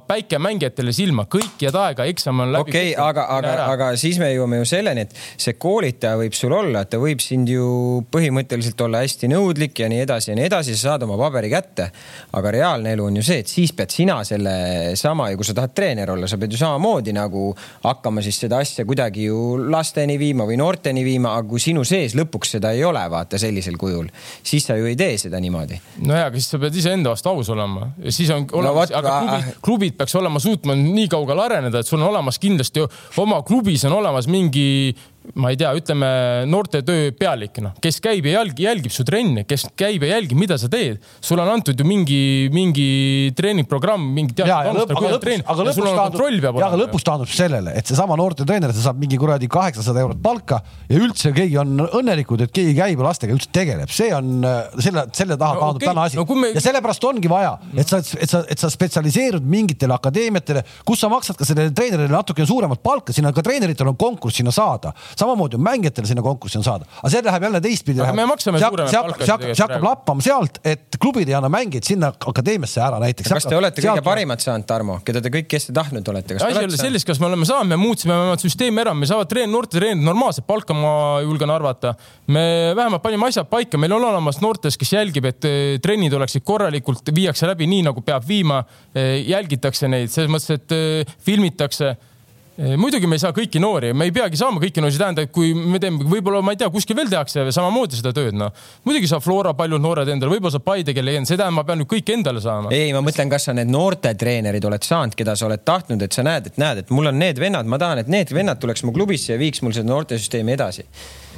päike mängijatele silma, kõik jääd aega, eksam on läbi. okei okay,, aga, aga, aga siis me jõuame ju selleni, et see koolitaja võib sul olla, ta võib sind ju põhimõtteliselt olla hästi nõudlik ja nii edasi ja nii edasi, sa saad oma paberi kätte. aga reaalne elu on ju see, et siis pead sina selle sama ja kui sa tahad treener olla, sa pead ju samamoodi nagu hakkama siis seda asja kuidagi ju lasteni viima või noorteni viima, aga kui sinu sees lõpuks seda ei ole, vaata sellisel kujul, siis sa ju ei tee seda niimoodi. nojah, aga siis sa pead iseenda vastu aus olema ja siis on olemas no,, aga klubid, klubid peaks olema suutma nii kaugele areneda, et sul on olemas kindlasti oma klubis on olemas mingi ma ei tea, ütleme noortetöö pealik, noh, kes käib ja jälgib, jälgib su trenni, kes käib ja jälgib, mida sa teed. sulle on antud ju mingi, mingi treeningprogramm, mingi teatud kuidas treenid. aga lõpuks taandub, aga lõpuks taandub sellele, et seesama noortetreener, ta saab mingi kuradi kaheksasada eurot palka ja üldse keegi on õnnelikud, et keegi käib ja lastega üldse tegeleb, see on selle, selle taha no, taandub okay. täna asi no, me... ja sellepärast ongi vaja, et sa, et sa, et sa spetsialiseerud mingitele akadeemiatele, kus sa maksad ka sellele treenerile natukene suuremat palka, sinna ka treeneritel on konkurss sinna saada samamoodi on mängijatel sinna konkurssi on saada, aga see läheb jälle teistpidi. aga me maksame suuremat palka. see hakkab, see hakkab lappama sealt, et klubid ei anna mängijaid sinna akadeemiasse ära näiteks. kas te olete kõige parimat saanud, Tarmo, keda te kõik, kes te tahtnud olete? asi ei ole selles, kas me oleme saanud, me muutsime oma süsteemi ära, me saavad treen-, noortetreenerid normaalset palka, ma julgen arvata. me vähemalt panime asjad paika, meil on olemas noortes, kes jälgib, et eh, trennid oleksid korralikult, viiakse läbi nii nagu peab viima. Eh, jälgitakse neid selles mõttes, et eh, filmitakse muidugi me ei saa kõiki noori, me ei peagi saama kõiki noori, see tähendab, kui me teeme, võib-olla ma ei tea, kuskil veel tehakse samamoodi seda tööd, noh. muidugi saab Flora paljud noored endale, võib-olla saab Paide, kelle ei jäänud, see tähendab, ma pean nüüd kõik endale saama. ei, ma mõtlen, kas sa need noortetreenerid oled saanud, keda sa oled tahtnud, et sa näed, et näed, et mul on need vennad, ma tahan, et need vennad tuleks mu klubisse ja viiks mul seda noortesüsteemi edasi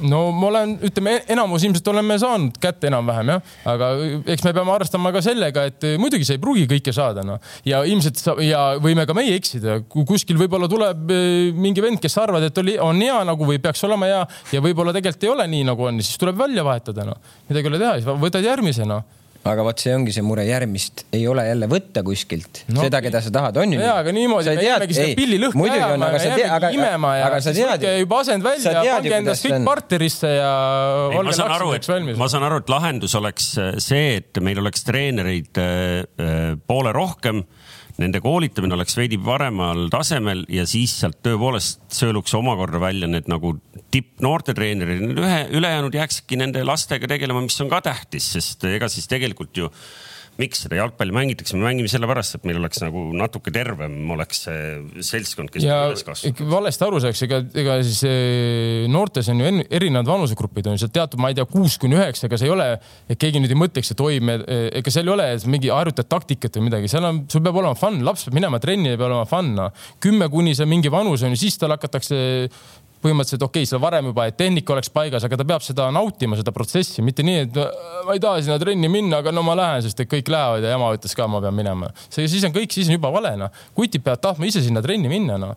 no ma olen, ütleme, enamus ilmselt oleme saanud kätte enam-vähem jah, aga eks me peame arvestama ka sellega, et muidugi sa ei pruugi kõike saada, noh. ja ilmselt sa, ja võime ka meie eksida, kuskil võib-olla tuleb mingi vend, kes arvad, et oli, on hea nagu või peaks olema hea ja võib-olla tegelikult ei ole nii, nagu on, siis tuleb välja vahetada, noh. midagi ei ole teha, siis võtad järgmise, noh aga vot see ongi see mure, järgmist ei ole jälle võtta kuskilt no,, seda, keda sa tahad, on ju. jaa, aga niimoodi me jäämegi seda pillilõhka ajama, me jäämegi imema ja aga siis võtke juba asend välja ja pange endast kõik partnerisse ja ei, olge laksudeks valmis. ma saan aru, et lahendus oleks see, et meil oleks treenereid äh, äh, poole rohkem nende koolitamine oleks veidi paremal tasemel ja siis sealt tõepoolest sõeluks omakorda välja need nagu tippnoortetreenerid, ühe, ülejäänud jääksidki nende lastega tegelema, mis on ka tähtis, sest ega siis tegelikult ju miks seda jalgpalli mängitakse, me mängime sellepärast, et meil oleks nagu natuke tervem oleks see seltskond, kes ja üles kasvab. valesti aru saaks, ega, ega siis eh, noortes on ju erinevad vanusegrupid on ju seal teatud, ma ei tea, kuus kuni üheksa, ega see ei ole, et keegi nüüd ei mõtleks, et oi, me, eh, ega seal ei ole mingi harjutad taktikat või midagi, seal on, sul peab olema fun, laps peab minema trenni peab olema fun no.. kümme kuni see mingi vanus on ju, siis tal hakatakse põhimõtteliselt okei okay,, seal varem juba, et tehnika oleks paigas, aga ta peab seda nautima, seda protsessi, mitte nii, et ma ei taha sinna trenni minna, aga no ma lähen, sest et kõik lähevad ja ema ütles ka, ma pean minema. see, siis on kõik, siis on juba vale, noh. kutid peavad tahtma ise sinna trenni minna, noh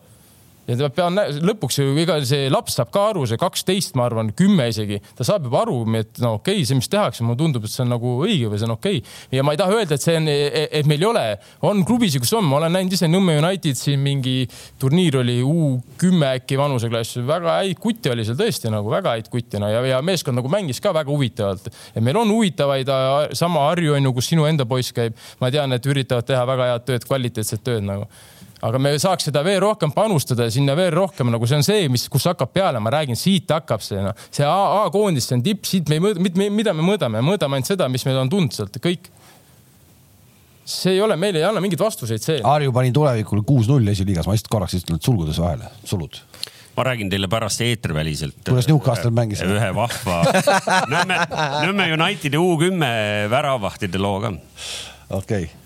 ja ta peab lõpuks ju iga see laps saab ka aru, see kaksteist, ma arvan, kümme isegi, ta saab juba aru, et no okei okay,, see, mis tehakse, mulle tundub, et see on nagu õige või see on okei. Okay.. ja ma ei taha öelda, et see on, et meil ei ole, on klubisid, kus on, ma olen näinud ise Nõmme United siin mingi turniir oli U kümme äkki vanuseklass, väga häid kutte oli seal tõesti nagu väga häid kutte. No, ja, ja meeskond nagu mängis ka väga huvitavalt. et meil on huvitavaid, sama Harju on ju, kus sinu enda poiss käib, ma tean, et üritavad teha väga head tööd, kvaliteetset tööd nagu aga me saaks seda veel rohkem panustada ja sinna veel rohkem nagu see on see, mis, kus hakkab peale, ma räägin, siit hakkab see noh, see A-koondis, see on tipp, siit me ei mõõda, mida me mõõdame, mõõdame ainult seda, mis meil on tulnud sealt, kõik. see ei ole, meil ei anna mingeid vastuseid see. Harju pani tulevikule kuus-null esiliigas, ma lihtsalt korraks istun sulgudes vahele, sulud ma räägin teile pärast eetriväliselt. kuidas Newcastle mängis? ühe vahva Nõmme, Nõmme Unitedi U kümme väravvahtide loo ka. okei okay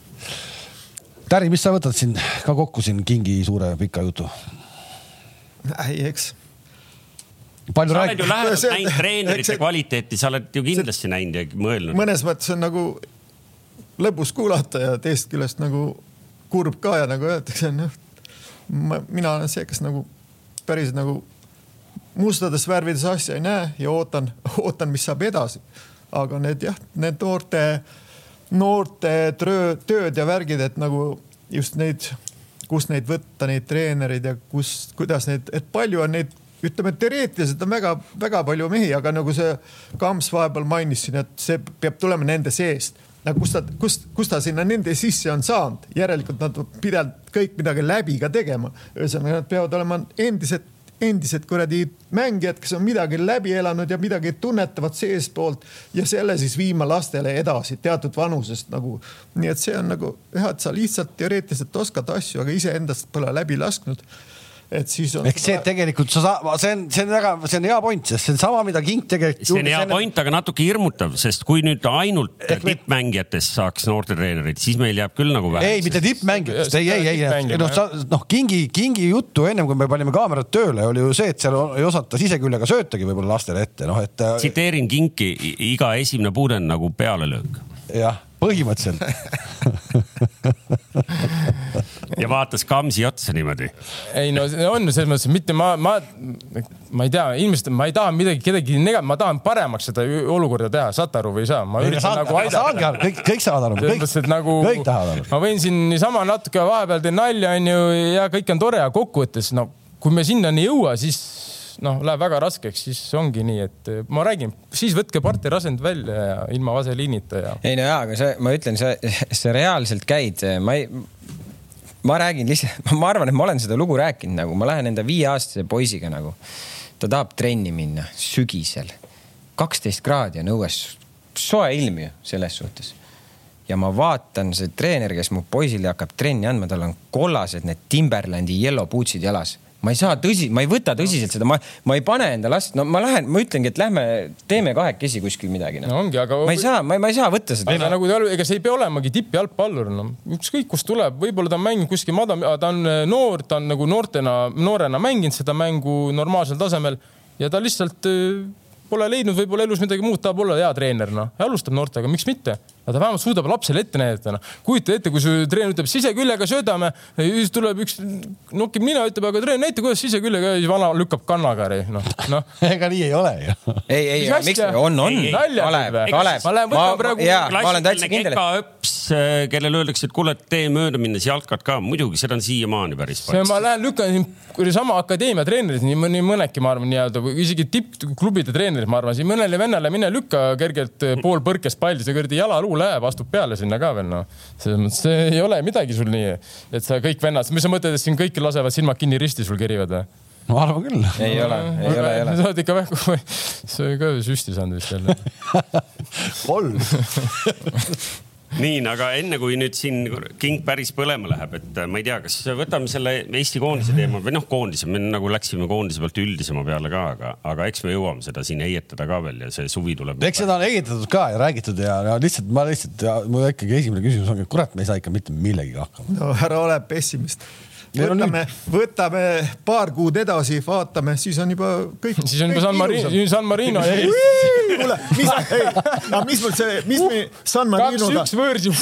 Täri, mis sa võtad siin ka kokku siin Kingi suure pika jutu? ei, eks palju sa oled ju lähedalt näinud treenerite see... kvaliteeti, sa oled ju kindlasti see... näinud ja mõelnud. mõnes mõttes on nagu lõbus kuulata ja teisest küljest nagu kurb ka ja nagu öeldakse, noh, mina olen see, kes nagu päris nagu mustades värvides asja ei näe ja ootan, ootan, mis saab edasi. aga need jah, need noorte, noorte töö, tööd ja värgid, et nagu just neid, kust neid võtta, neid treenereid ja kus, kuidas neid, et palju on neid ütleme, teoreetiliselt on väga-väga palju mehi, aga nagu see Kams vahepeal mainis siin, et see peab tulema nende seest nagu kust ta, kust, kust ta sinna nende sisse on saanud, järelikult nad pidevalt kõik midagi läbi ka tegema. ühesõnaga, nad peavad olema endised, endised kuradi mängijad, kes on midagi läbi elanud ja midagi tunnetavad seestpoolt ja selle siis viima lastele edasi teatud vanusest nagu. nii et see on nagu jah, et sa lihtsalt teoreetiliselt oskad asju, aga iseendast pole läbi lasknud et siis on. ehk see tegelikult sa saad, see on, see on väga, see on hea point, sest see on sama, mida King tegelikult. see on hea point, aga natuke hirmutav, sest kui nüüd ainult tippmängijatest saaks noortetreenerid, siis meil jääb küll nagu vähe. ei, mitte tippmängijatest, ei, ei, ei, noh, sa noh, Kingi, Kingi juttu ennem kui me panime kaamerad tööle, oli ju see, et seal ei osata siseküljega söötagi võib-olla lastele ette, noh et. Äh, tsiteerin Kinki, iga esimene puud on nagu pealelöök. jah põhimõtteliselt ja vaatas Kamsi otsa niimoodi. ei no on selles mõttes, mitte ma, ma, ma ei tea, inimesed, ma ei taha midagi, kedagi negada, ma tahan paremaks seda olukorda teha, saate aru või ei saa? ma üritan nagu aidata. kõik, kõik saavad aru, kõik, nagu, kõik tahavad aru. ma võin siin niisama natuke vahepeal teen nalja, onju, ja kõik on tore, aga kokkuvõttes no kui me sinnani ei jõua, siis noh, läheb väga raskeks, siis ongi nii, et eh, ma räägin, siis võtke partnerasend välja ja ilma vaseliinita ja. ei no jaa, aga see, ma ütlen, see, see reaalselt käid, ma ei, ma räägin lihtsalt, ma arvan, et ma olen seda lugu rääkinud nagu, ma lähen enda viieaastase poisiga nagu. ta tahab trenni minna sügisel, kaksteist kraadi on õues, soe ilm ju selles suhtes ja ma vaatan, see treener, kes mu poisile hakkab trenni andma, tal on kollased need Timberlandi yellow bootsid jalas ma ei saa tõsi, ma ei võta tõsiselt seda, ma, ma ei pane enda last, no ma lähen, ma ütlengi, et lähme teeme kahekesi kuskil midagi no.. no ongi, aga. ma ei saa, ma, ma ei saa võtta seda. aga nagu ega see ei pea olemagi tippjalgpallur, no ükskõik kust tuleb, võib-olla ta on mänginud kuskil madal, ta on äh, noor, ta on nagu noortena, noorena mänginud seda mängu normaalsel tasemel ja ta lihtsalt äh, pole leidnud võib-olla elus midagi muud, tahab olla hea treener, noh. alustab noortega, miks mitte? Aga ta vähemalt suudab lapsele ette näidata, noh. kujuta ette, kui su treener ütleb siseküljega söödame, siis tuleb üks, nokib nina, ütleb, aga treener, näita, kuidas siseküljega ja siis vana lükkab kannakari, noh, noh. ega nii ei ole ju. ei, ei, miks, on, on. Kalev, Kalev. ma lähen võtan praegu. ma olen täitsa kindel. öps, kellele öeldakse, et kuule, tee mööda minnes jalkad ka, muidugi seda on siiamaani päris palju. ma lähen lükkan sama akadeemia treenerid, nii, nii mõnedki, ma arvan, nii-öelda isegi tippklubide treenerid, ma arvan, siin mõnele vennale mine lükka kergelt pool põrkest palli, see kuradi jalaluu jõuluu läheb, astub peale sinna ka veel noh. selles mõttes see ei ole midagi sul nii, et sa kõik vennad, mis sa mõtled, et siin kõik lasevad silmad kinni risti sul kerivad või? ma arvan küll. ei ole, ei ole, ei ole. sa oled ikka väga, sa oled ka süsti saanud vist jälle. kolm nii, aga enne kui nüüd siin king päris põlema läheb, et äh, ma ei tea, kas võtame selle Eesti koondise teema või noh, koondise, me nagu läksime koondise pealt üldisema peale ka, aga, aga eks me jõuame seda siin heietada ka veel ja see suvi tuleb. eks seda on heietatud ka ja räägitud ja, ja lihtsalt ma lihtsalt, mul ikkagi esimene küsimus ongi, kurat, me ei saa ikka mitte millegagi hakkama. no ära ole pessimist võtame, võtame paar kuud edasi, vaatame, siis on juba kõik. siis on juba San Marino, San Marino. kuule, mis, ei, aga mis mul see, mis me San Marinoga. kaks-üks võõrsi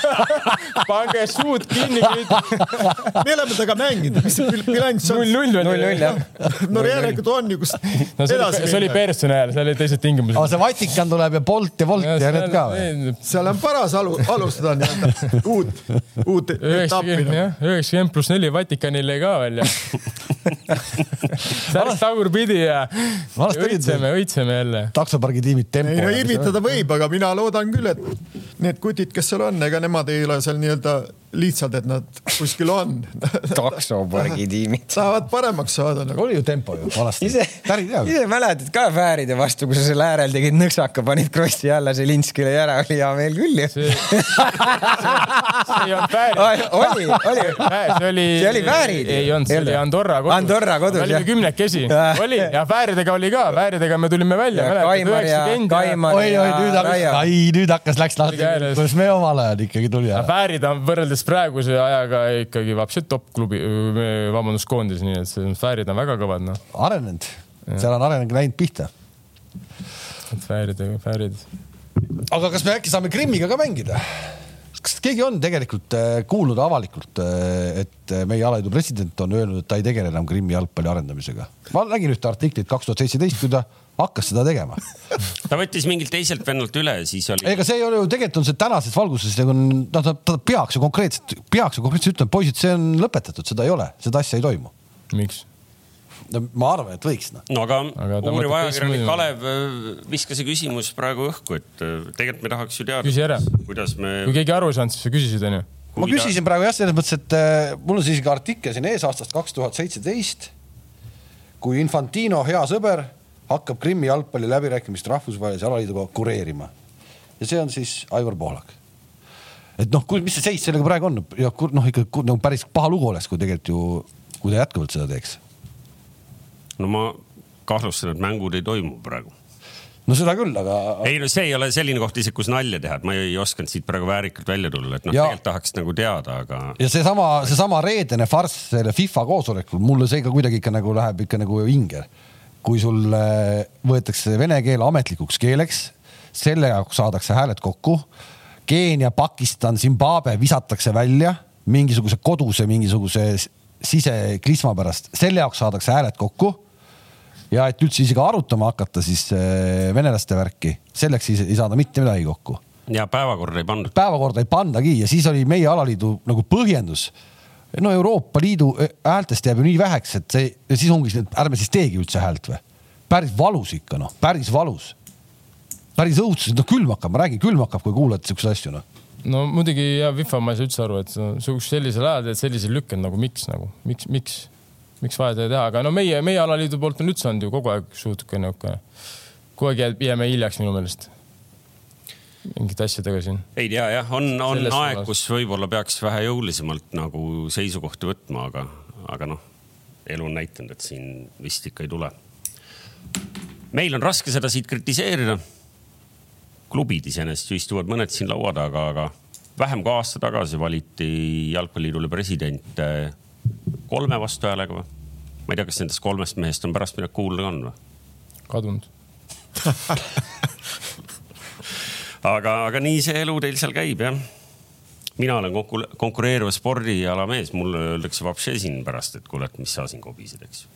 pange suud kinni me oleme temaga mänginud, mis see bilanss on? null-null veel. null-null jah. no järelikult on ju, kus no, edasi. see oli personali ajal, seal olid teised tingimused. aga see Vatikan tuleb ja Bolt ja Volt ja, ja need ka või? seal on paras alu, alustada nii-öelda uut, uut etappi. jah, üheksakümmend kakskümmend pluss neli Vatikanile ka veel ja särk tagurpidi ja õitseme, õitseme jälle. taksopargi tiimid tempo. ei no irvitada võib, aga mina loodan küll, et need kutid, kes seal on, ega nemad ei ole seal nii-öelda lihtsalt, et nad kuskil on taksopargi tiimid tahavad paremaks saada nagu.. oli ju tempo ju vanasti. ise, ise mäletad ka Fääride vastu, kui sa seal äärel tegid nõksaka, panid krossi alla, see Linskile ära, oli hea meel küll ju. see, ei olnud Fäärid. oli, oli. see oli. see oli Fäärid. ei olnud, see oli Andorra kodus. Andorra kodus, jah. kümnekesi, oli ja Fääridega oli ka, Fääridega me tulime välja. Kaimar ja, Kaimar ja. oi, oi, nüüd hakkas, ai, nüüd hakkas, läks lahti, kuidas me omal ajal ikkagi tuli. Fäärid on võrreldes võrreldes praeguse ajaga ikkagi vapsi top klubi, vabandust, koondis, nii et see fäärid on väga kõvad, noh. arenenud, seal on areng läinud pihta. fäärid, fäärid. aga kas me äkki saame Krimmiga ka mängida? kas keegi on tegelikult äh, kuulnud avalikult, äh, et äh, meie alaliidu president on öelnud, et ta ei tegele enam Krimmi jalgpalli arendamisega? ma nägin ühte artiklit kaks tuhat seitseteist, kui ta hakkas seda tegema. ta võttis mingilt teiselt vennalt üle, siis oli. ega see ei ole ju, tegelikult on see tänases valguses nagu noh, ta, ta peaks ju konkreetselt, peaks ju konkreetselt ütlema, poisid, see on lõpetatud, seda ei ole, seda asja ei toimu. miks? no ma arvan, et võiks noh. no aga, aga uuriv ajakirjanik Kalev äh, viskas see küsimus praegu õhku, et äh, tegelikult me tahaks ju teada. küsi ära. kuidas me. kui keegi aru ei saanud, siis sa küsisid onju. ma küsisin praegu jah, selles mõttes, et äh, mul on siis ka artikkel siin ees aastast kaks tuhat seitseteist. kui Infantino hea sõber hakkab Krimmi jalgpalli läbirääkimist rahvusvahelise alaliiduga kureerima. ja see on siis Aivar Pohlak. et noh, mis see seis sellega praegu on ja noh, ikka nagu päris paha lugu oleks, kui tegelikult ju, kui ta jätkuvalt seda teeks no ma kahtlustan, et mängud ei toimu praegu no seda küll, aga. ei no see ei ole selline koht isegi, kus nalja teha, et ma ei osanud siit praegu väärikalt välja tulla, et noh, tegelikult tahaks nagu teada, aga. ja seesama, seesama reedene farss selle FIFA koosolekul, mulle see ka kuidagi ikka nagu läheb ikka nagu hinge. Kui sul võetakse vene keel ametlikuks keeleks, selle jaoks saadakse hääled kokku. Keenia, Pakistan, Zimbabwe visatakse välja mingisuguse koduse mingisuguse siseklisma pärast, selle jaoks saadakse hääled kokku. ja et üldse isegi arutama hakata, siis äh, venelaste värki, selleks siis ei saada mitte midagi kokku. ja päevakorda ei pandud. päevakorda ei pandagi ja siis oli meie alaliidu nagu põhjendus. No Euroopa Liidu äh, häältest jääb ju nii väheks, et see siis ongi see, et ärme siis teegi üldse häält või. päris valus ikka noh, päris valus. päris õudselt, noh külm hakkab, ma räägin, külm hakkab, kui kuulad siukseid asju noh no muidugi ja FIFA ma ei saa üldse aru, et sihukesel sellisel ajal teed selliseid lükkeid nagu miks nagu, miks, miks, miks vaja teda teha, aga no meie, meie alaliidu poolt on üldse olnud ju kogu aeg suhteliselt niisugune, kogu aeg jääme hiljaks minu meelest mingite asjadega siin. ei tea jah, on, on Selles aeg, kus võib-olla peaks vähe jõulisemalt nagu seisukohti võtma, aga, aga noh, elu on näidanud, et siin vist ikka ei tule. meil on raske seda siit kritiseerida klubid iseenesest ju istuvad mõned siin laua taga, aga vähem kui aasta tagasi valiti jalgpalliliidule president kolme vastuhäälega või? ma ei tea, kas nendest kolmest mehest on pärast midagi kuulda olnud või? kadunud aga, aga nii see elu teil seal käib jah. mina olen konkureeriva spordiala mees, mulle öeldakse vapše siin pärast, et kuule, et mis sa siin kobised, eks ju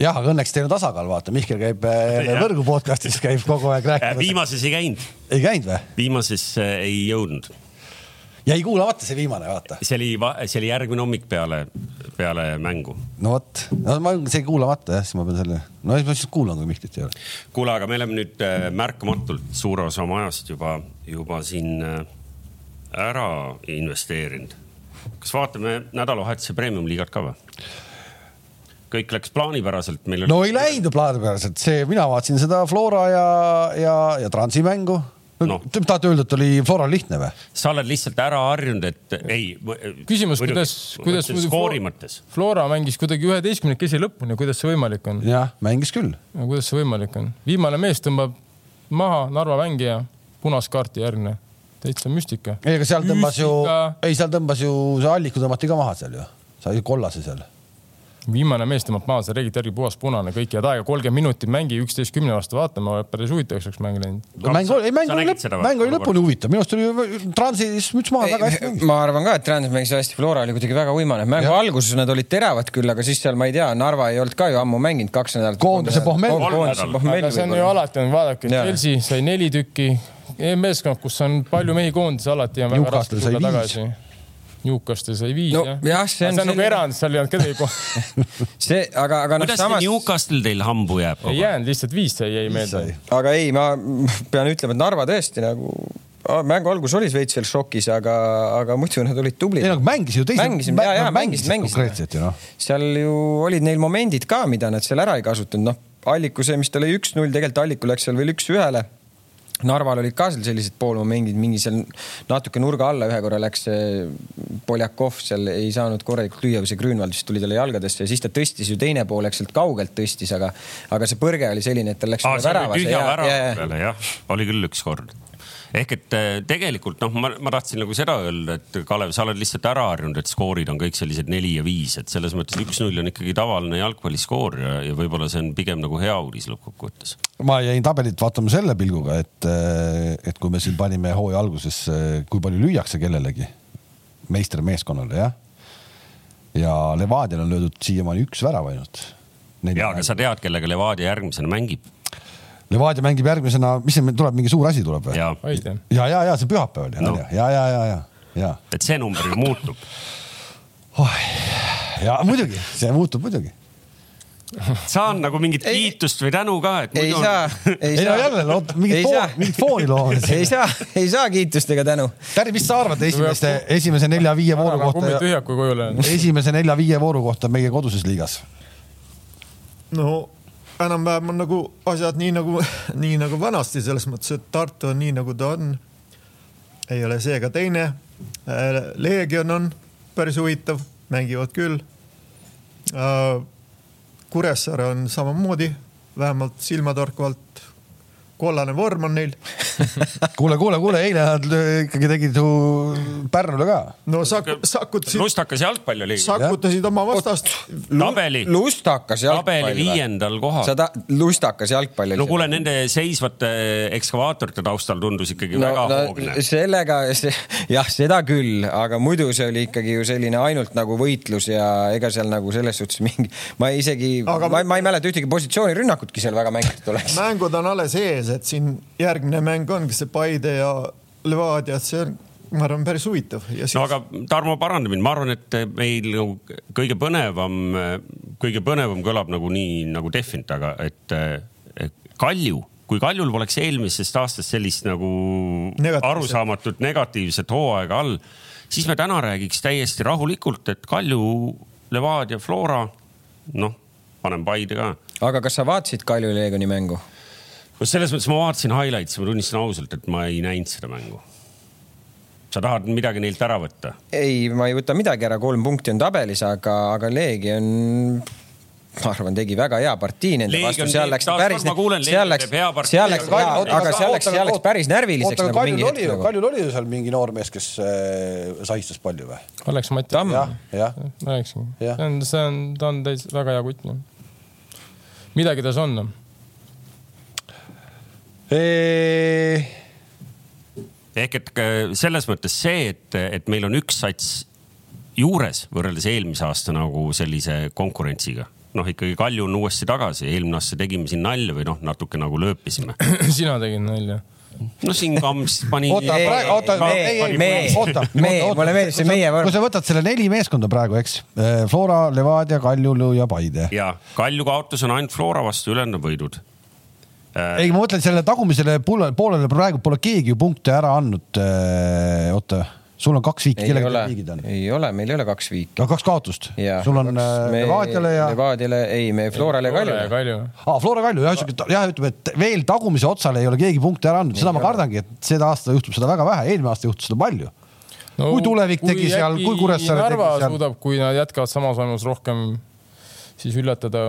jah, aga õnneks teil on tasakaal, vaata, Mihkel käib äh, võrgu podcast'is käib kogu aeg rääkimas. viimases ei käinud. ei käinud või? viimases äh, ei jõudnud. jäi kuulamata see viimane, vaata. see oli, see oli järgmine hommik peale, peale mängu. no vot, no ma, see jäi kuulamata jah, siis ma pean selle, no siis ma siis kuulan, kui Mihklit ei ole. kuule, aga me oleme nüüd äh, märkamatult suure osa oma ajast juba, juba siin ära investeerinud. kas vaatame nädalavahetuse premium-liigat ka või? kõik läks plaanipäraselt meil. no ei läinud plaanipäraselt, see, mina vaatasin seda Flora ja, ja, ja Transi mängu no.. Te tahate öelda, et oli Floral lihtne või? sa oled lihtsalt ära harjunud, et ei. küsimus, kuidas, kuidas. skoori mõttes. Flora mängis kuidagi üheteistkümnekesi lõpuni, kuidas see võimalik on? jah, mängis küll. kuidas see võimalik on? viimane mees tõmbab maha Narva mängija, punast kaarti järgne täitsa müstika. ei, aga seal tõmbas ju, ei, seal tõmbas ju, see Alliku tõmmati ka maha seal ju, sai kollase seal viimane mees tõmbab maha, see Regit järgi puhas punane kõik. Head aega, kolmkümmend minutit mängi, üksteist kümne vastu vaatama, päris huvitavaks oleks mäng läinud. mäng oli, ei mäng oli lõpp, mäng oli lõpuni huvitav, minu arust oli Transis müts maha väga hästi ma arvan ka, et Transis mängis hästi, Flora oli kuidagi väga uimane, mängu ja. alguses nad olid teravad küll, aga siis seal ma ei tea, Narva ei olnud ka ju ammu mänginud kaks nädalat. koondise pohmell. aga see on ju alati on, vaadake, Chelsea sai neli tükki, meeskond, kus on palju mehi koondises alati on väga raske tulla tagasi Newcastle sai viis no, jah? jah, see on, see on nagu erand, seal ei olnud kedagi kohal see, aga, aga noh. kuidas samas... Newcastle teil hambu jääb? ei jäänud, lihtsalt viis sai, jäi meelde. aga ei, ma pean ütlema, et Narva tõesti nagu mängu algus oli veits veel šokis, aga, aga muidu nad olid tublid. ei no mängis ju teised. mängisid, ja, ja mängisid, mängisid. konkreetselt ju noh. seal ju olid neil momendid ka, mida nad seal ära ei kasutanud, noh. Alliku see, mis ta lõi üks-null, tegelikult Alliku läks seal veel üks-ühele Narval olid ka seal sellised poolmomendid, mingi seal natuke nurga alla ühe korra läks Poljakov seal ei saanud korralikult lüüa, see Grünwald vist tuli talle jalgadesse ja siis ta tõstis ju teine pool, eks sealt kaugelt tõstis, aga, aga see põrge oli selline, et tal läks Aa, väravasse. tühja värava peale jah, oli küll ükskord ehk et äh, tegelikult noh, ma, ma tahtsin nagu seda öelda, et Kalev, sa oled lihtsalt ära harjunud, et skoorid on kõik sellised neli ja viis, et selles mõttes üks-null on ikkagi tavaline jalgpalliskoor ja, ja võib-olla see on pigem nagu hea uudis lõppkokkuvõttes. ma jäin tabelit vaatama selle pilguga, et, äh, et kui me siin panime hooaja alguses, kui palju lüüakse kellelegi, meistermeeskonnale jah. ja Levadial on löödud siiamaani üks värav ainult. ja, aga sa tead, kellega Levadia järgmisena mängib Levadia mängib järgmisena, mis see tuleb, mingi suur asi tuleb või? ja, ja, ja, ja see pühapäeval no. ja, ja, ja, ja, ja. et see number ju muutub oh,. ja muidugi, see muutub muidugi saan nagu mingit ei, kiitust või tänu ka, et ei saa, ei saa. ei no jälle, mingit fooni, mingit fooni looma. ei saa, ei saa kiitust ega tänu. Täri, mis sa arvad esimeste, esimese nelja-viie vooru kohta? esimese nelja-viie vooru kohta meie koduses liigas? no enam-vähem on nagu asjad nii nagu, nii nagu vanasti, selles mõttes, et Tartu on nii, nagu ta on. ei ole see ega teine. Äh, Leegion on päris huvitav, mängivad küll. Äh, Kuressaare on samamoodi, vähemalt silmatorkavalt kollane vorm on neil kuule, kuule, kuule, eile nad ikkagi tegid ju Pärnule ka. no sak-, sakutasid. lustakas jalgpall oli. sakutasid oma vastast. tabeli. lustakas jalgpall. tabeli viiendal kohal. seda, lustakas jalgpall no kuule, nende seisvate ekskavaatorite taustal tundus ikkagi no, väga no, hoogne. sellega, jah, seda küll, aga muidu see oli ikkagi ju selline ainult nagu võitlus ja ega seal nagu selles suhtes mingi, ma isegi, ma, ma ei mäleta ühtegi positsioonirünnakutki seal väga mängitud oleks. mängud on alles ees et siin järgmine mäng ongi see Paide ja Levadia, see on, ma arvan, päris huvitav. Siis... no aga Tarmo, paranda mind, ma arvan, et meil nagu kõige põnevam, kõige põnevam kõlab nagu nii nagu Defint, aga et, et Kalju kui Kaljul poleks eelmisest aastast sellist nagu negatiivset. arusaamatut negatiivset hooaega all, siis me täna räägiks täiesti rahulikult, et Kalju, Levadia, Flora, noh, panen Paide ka. aga kas sa vaatasid Kalju Leegioni mängu? No selles mõttes ma vaatasin highlights'i, ma tunnistan ausalt, et ma ei näinud seda mängu. sa tahad midagi neilt ära võtta? ei, ma ei võta midagi ära, kolm punkti on tabelis, aga, aga Leegion ma arvan, tegi väga hea partii nende vastu, seal läks päris, seal läks, seal läks, aga seal läks, seal läks päris närviliseks oota, nagu mingi hetk nagu. Kaljul oli ju seal mingi noormees, kes äh, sahistas palju või? Alex Mati. jah, jah. ma rääkisin, see on, see on, ta on täitsa väga hea kutt. midagi tas on ehk et selles mõttes see, et, et meil on üks sats juures võrreldes eelmise aasta nagu sellise konkurentsiga noh, ikkagi Kalju on uuesti tagasi, eelmine aasta tegime siin nalja või noh, natuke nagu lööpisime. sina tegid nalja no siin Kams pani. oota, praegu, oota, ei, me, oota, mulle meeldib see meie võrk. kui sa võtad selle neli meeskonda praegu, eks, Flora, Levadia, Kalju ja Paide. ja Kalju kaotus on ainult Flora vastu, ülejäänud on võidud Äh, ei, ma mõtlen selle tagumisele poolele praegu pole keegi ju punkte ära andnud. Äh, oota, sul on kaks viiki, kellega need viigid on? ei ole, meil ei ole kaks viiki. no kaks kaotust. sul on äh, Levadiale ja. Levadiale, ei, me Florale ja Kalju. aa, Flora Kalju jah, jah, ütleme, et veel tagumise otsale ei ole keegi punkte ära andnud, seda ma kardangi, et seda aasta juhtub seda väga vähe, eelmine aasta juhtus seda palju no,. kui Tulevik tegi seal, kui Kuressaare tegi seal. suudab, kui nad jätkavad samas vaimus rohkem, siis üllatada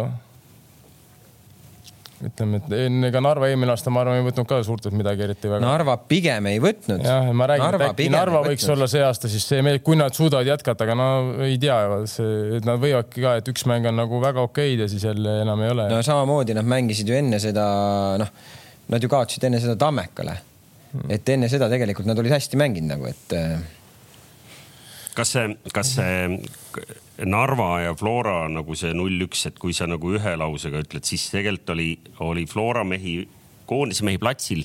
ütleme, et enne ka Narva eelmine aasta, ma arvan, ei võtnud ka suurtelt midagi eriti väga. Narva pigem ei võtnud. jah, ma räägin, et äkki Narva võiks olla see aasta siis see, kui nad suudavad jätkata, aga no ei tea, see, et nad võivadki ka, et üks mäng on nagu väga okeid ja siis jälle enam ei ole. no samamoodi nad mängisid ju enne seda, noh, nad ju kaotasid enne seda Tammekale hmm.. et enne seda tegelikult nad olid hästi mänginud nagu, et kas see, kas see Narva ja Flora nagu see null-üks, et kui sa nagu ühe lausega ütled, siis tegelikult oli, oli Flora mehi, koondise mehi platsil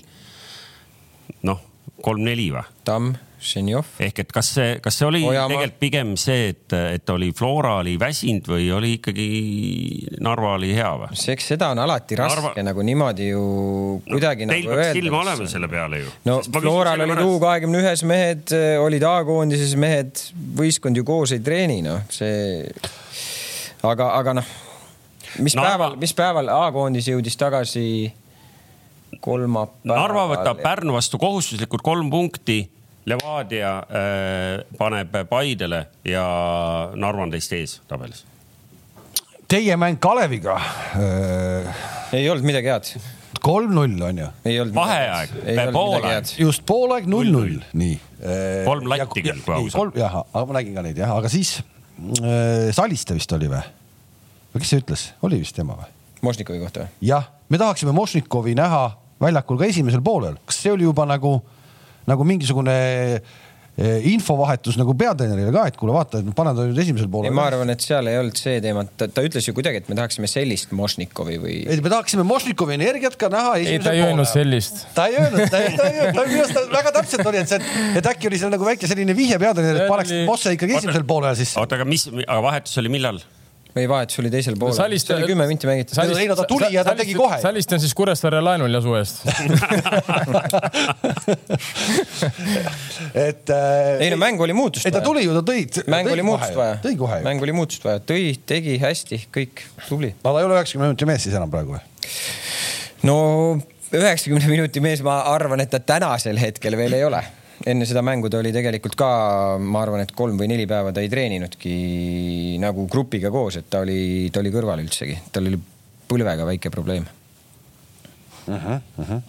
noh, kolm-neli või? Tamm Ženjov. ehk et kas see, kas see oli Ojamaa. tegelikult pigem see, et, et oli Flora oli väsinud või oli ikkagi Narva oli hea või? eks seda on alati raske Narva... nagu niimoodi ju kuidagi no, nagu öelda. silma olema selle peale ju. no Floral olid U kahekümne ühes mehed, olid A-koondises mehed, võistkond ju koos ei treeni, noh, see. aga, aga noh, mis Narva... päeval, mis päeval A-koondis jõudis tagasi kolmapäeval. Narva võtab Pärnu vastu kohustuslikult kolm punkti Levadia äh, paneb Paidele ja Narva on teist ees tabelis. Teie mäng Kaleviga äh.... ei olnud midagi head. kolm-null on ju. vaheaeg, poolaeg. just poolaeg null-null, nii. kolm latti küll, kui aus olla. jah, aga ma nägin ka neid jah, aga siis äh, Saliste vist oli või? või kes see ütles, oli vist tema või? Mošnikovi kohta või? jah, me tahaksime Mošnikovi näha väljakul ka esimesel poolel, kas see oli juba nagu, nagu mingisugune Eh, infovahetus nagu peatreenerile ka, et kuule, vaata, et ta nüüd esimesel poolel. ma arvan, et seal ei olnud see teema, ta, ta ütles ju kuidagi, et me tahaksime sellist Mošnikovi või. ei, me tahaksime Mošnikovi energiat ka näha. ei, ta ei öelnud sellist. ta ei öelnud, ta ei öelnud, ta minu arust väga täpselt oli, et see, et äkki oli seal nagu väike selline vihje peatreenerile, et paneks Mosse ikkagi esimesel poolel siis. oota, aga mis, aga vahetus oli millal? Ei, vahetus oli teisel poolel Salist.... see oli kümme minti mängitud. ei no ta tuli ja ta tegi kohe. Salist on siis Kuressaare laenul ja suvest et äh,. ei no mäng oli muutust vaja. ei ta tuli ju, ta tõi. mäng oli muutust vaja. tõi kohe. mäng oli muutust vaja, tõi, tegi hästi, kõik, tubli. no ta ei ole üheksakümne minuti mees siis enam praegu või? no üheksakümne minuti mees, ma arvan, et ta tänasel hetkel veel ei ole enne seda mängu ta oli tegelikult ka, ma arvan, et kolm või neli päeva ta ei treeninudki nagu grupiga koos, et ta oli, ta oli kõrval üldsegi, tal oli põlvega väike probleem uh. -huh, uh -huh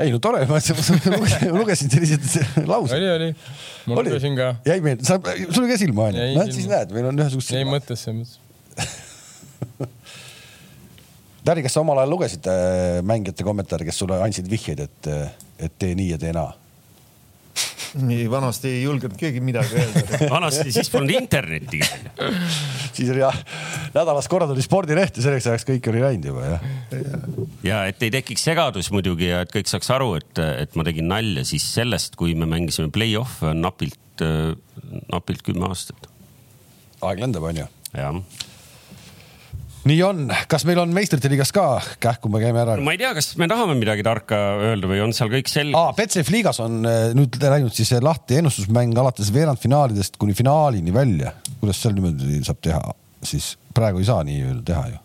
ei no tore, ma lugesin selliseid lauseid. oli, oli, ma oli? lugesin ka. jäi meelde, sa, sul käis ilma onju, näed siis näed, meil on ühesugused. jäi mõttesse, mõttesse Täri, kas sa omal ajal lugesid äh, mängijate kommentaare, kes sulle andsid vihjeid, et, äh, et tee nii ja tee naa? nii vanasti ei julgenud keegi midagi öelda vanasti siis polnud internetti siis oli jah, nädalas korra tuli spordileht ja selleks ajaks kõik oli läinud juba jah. ja et ei tekiks segadus muidugi ja et kõik saaks aru, et, et ma tegin nalja, siis sellest, kui me mängisime play-off'e on napilt, napilt kümme aastat. aeg lendab, onju. jah nii on, kas meil on meistrite liigas ka kähku, me käime ära no,? ma ei tea, kas me tahame midagi tarka öelda või on seal kõik selge? aa, Betsafe liigas on eh, nüüd läinud siis lahti ennustusmäng alates veerandfinaalidest kuni finaalini välja. kuidas seal niimoodi saab teha, siis praegu ei saa nii teha ju.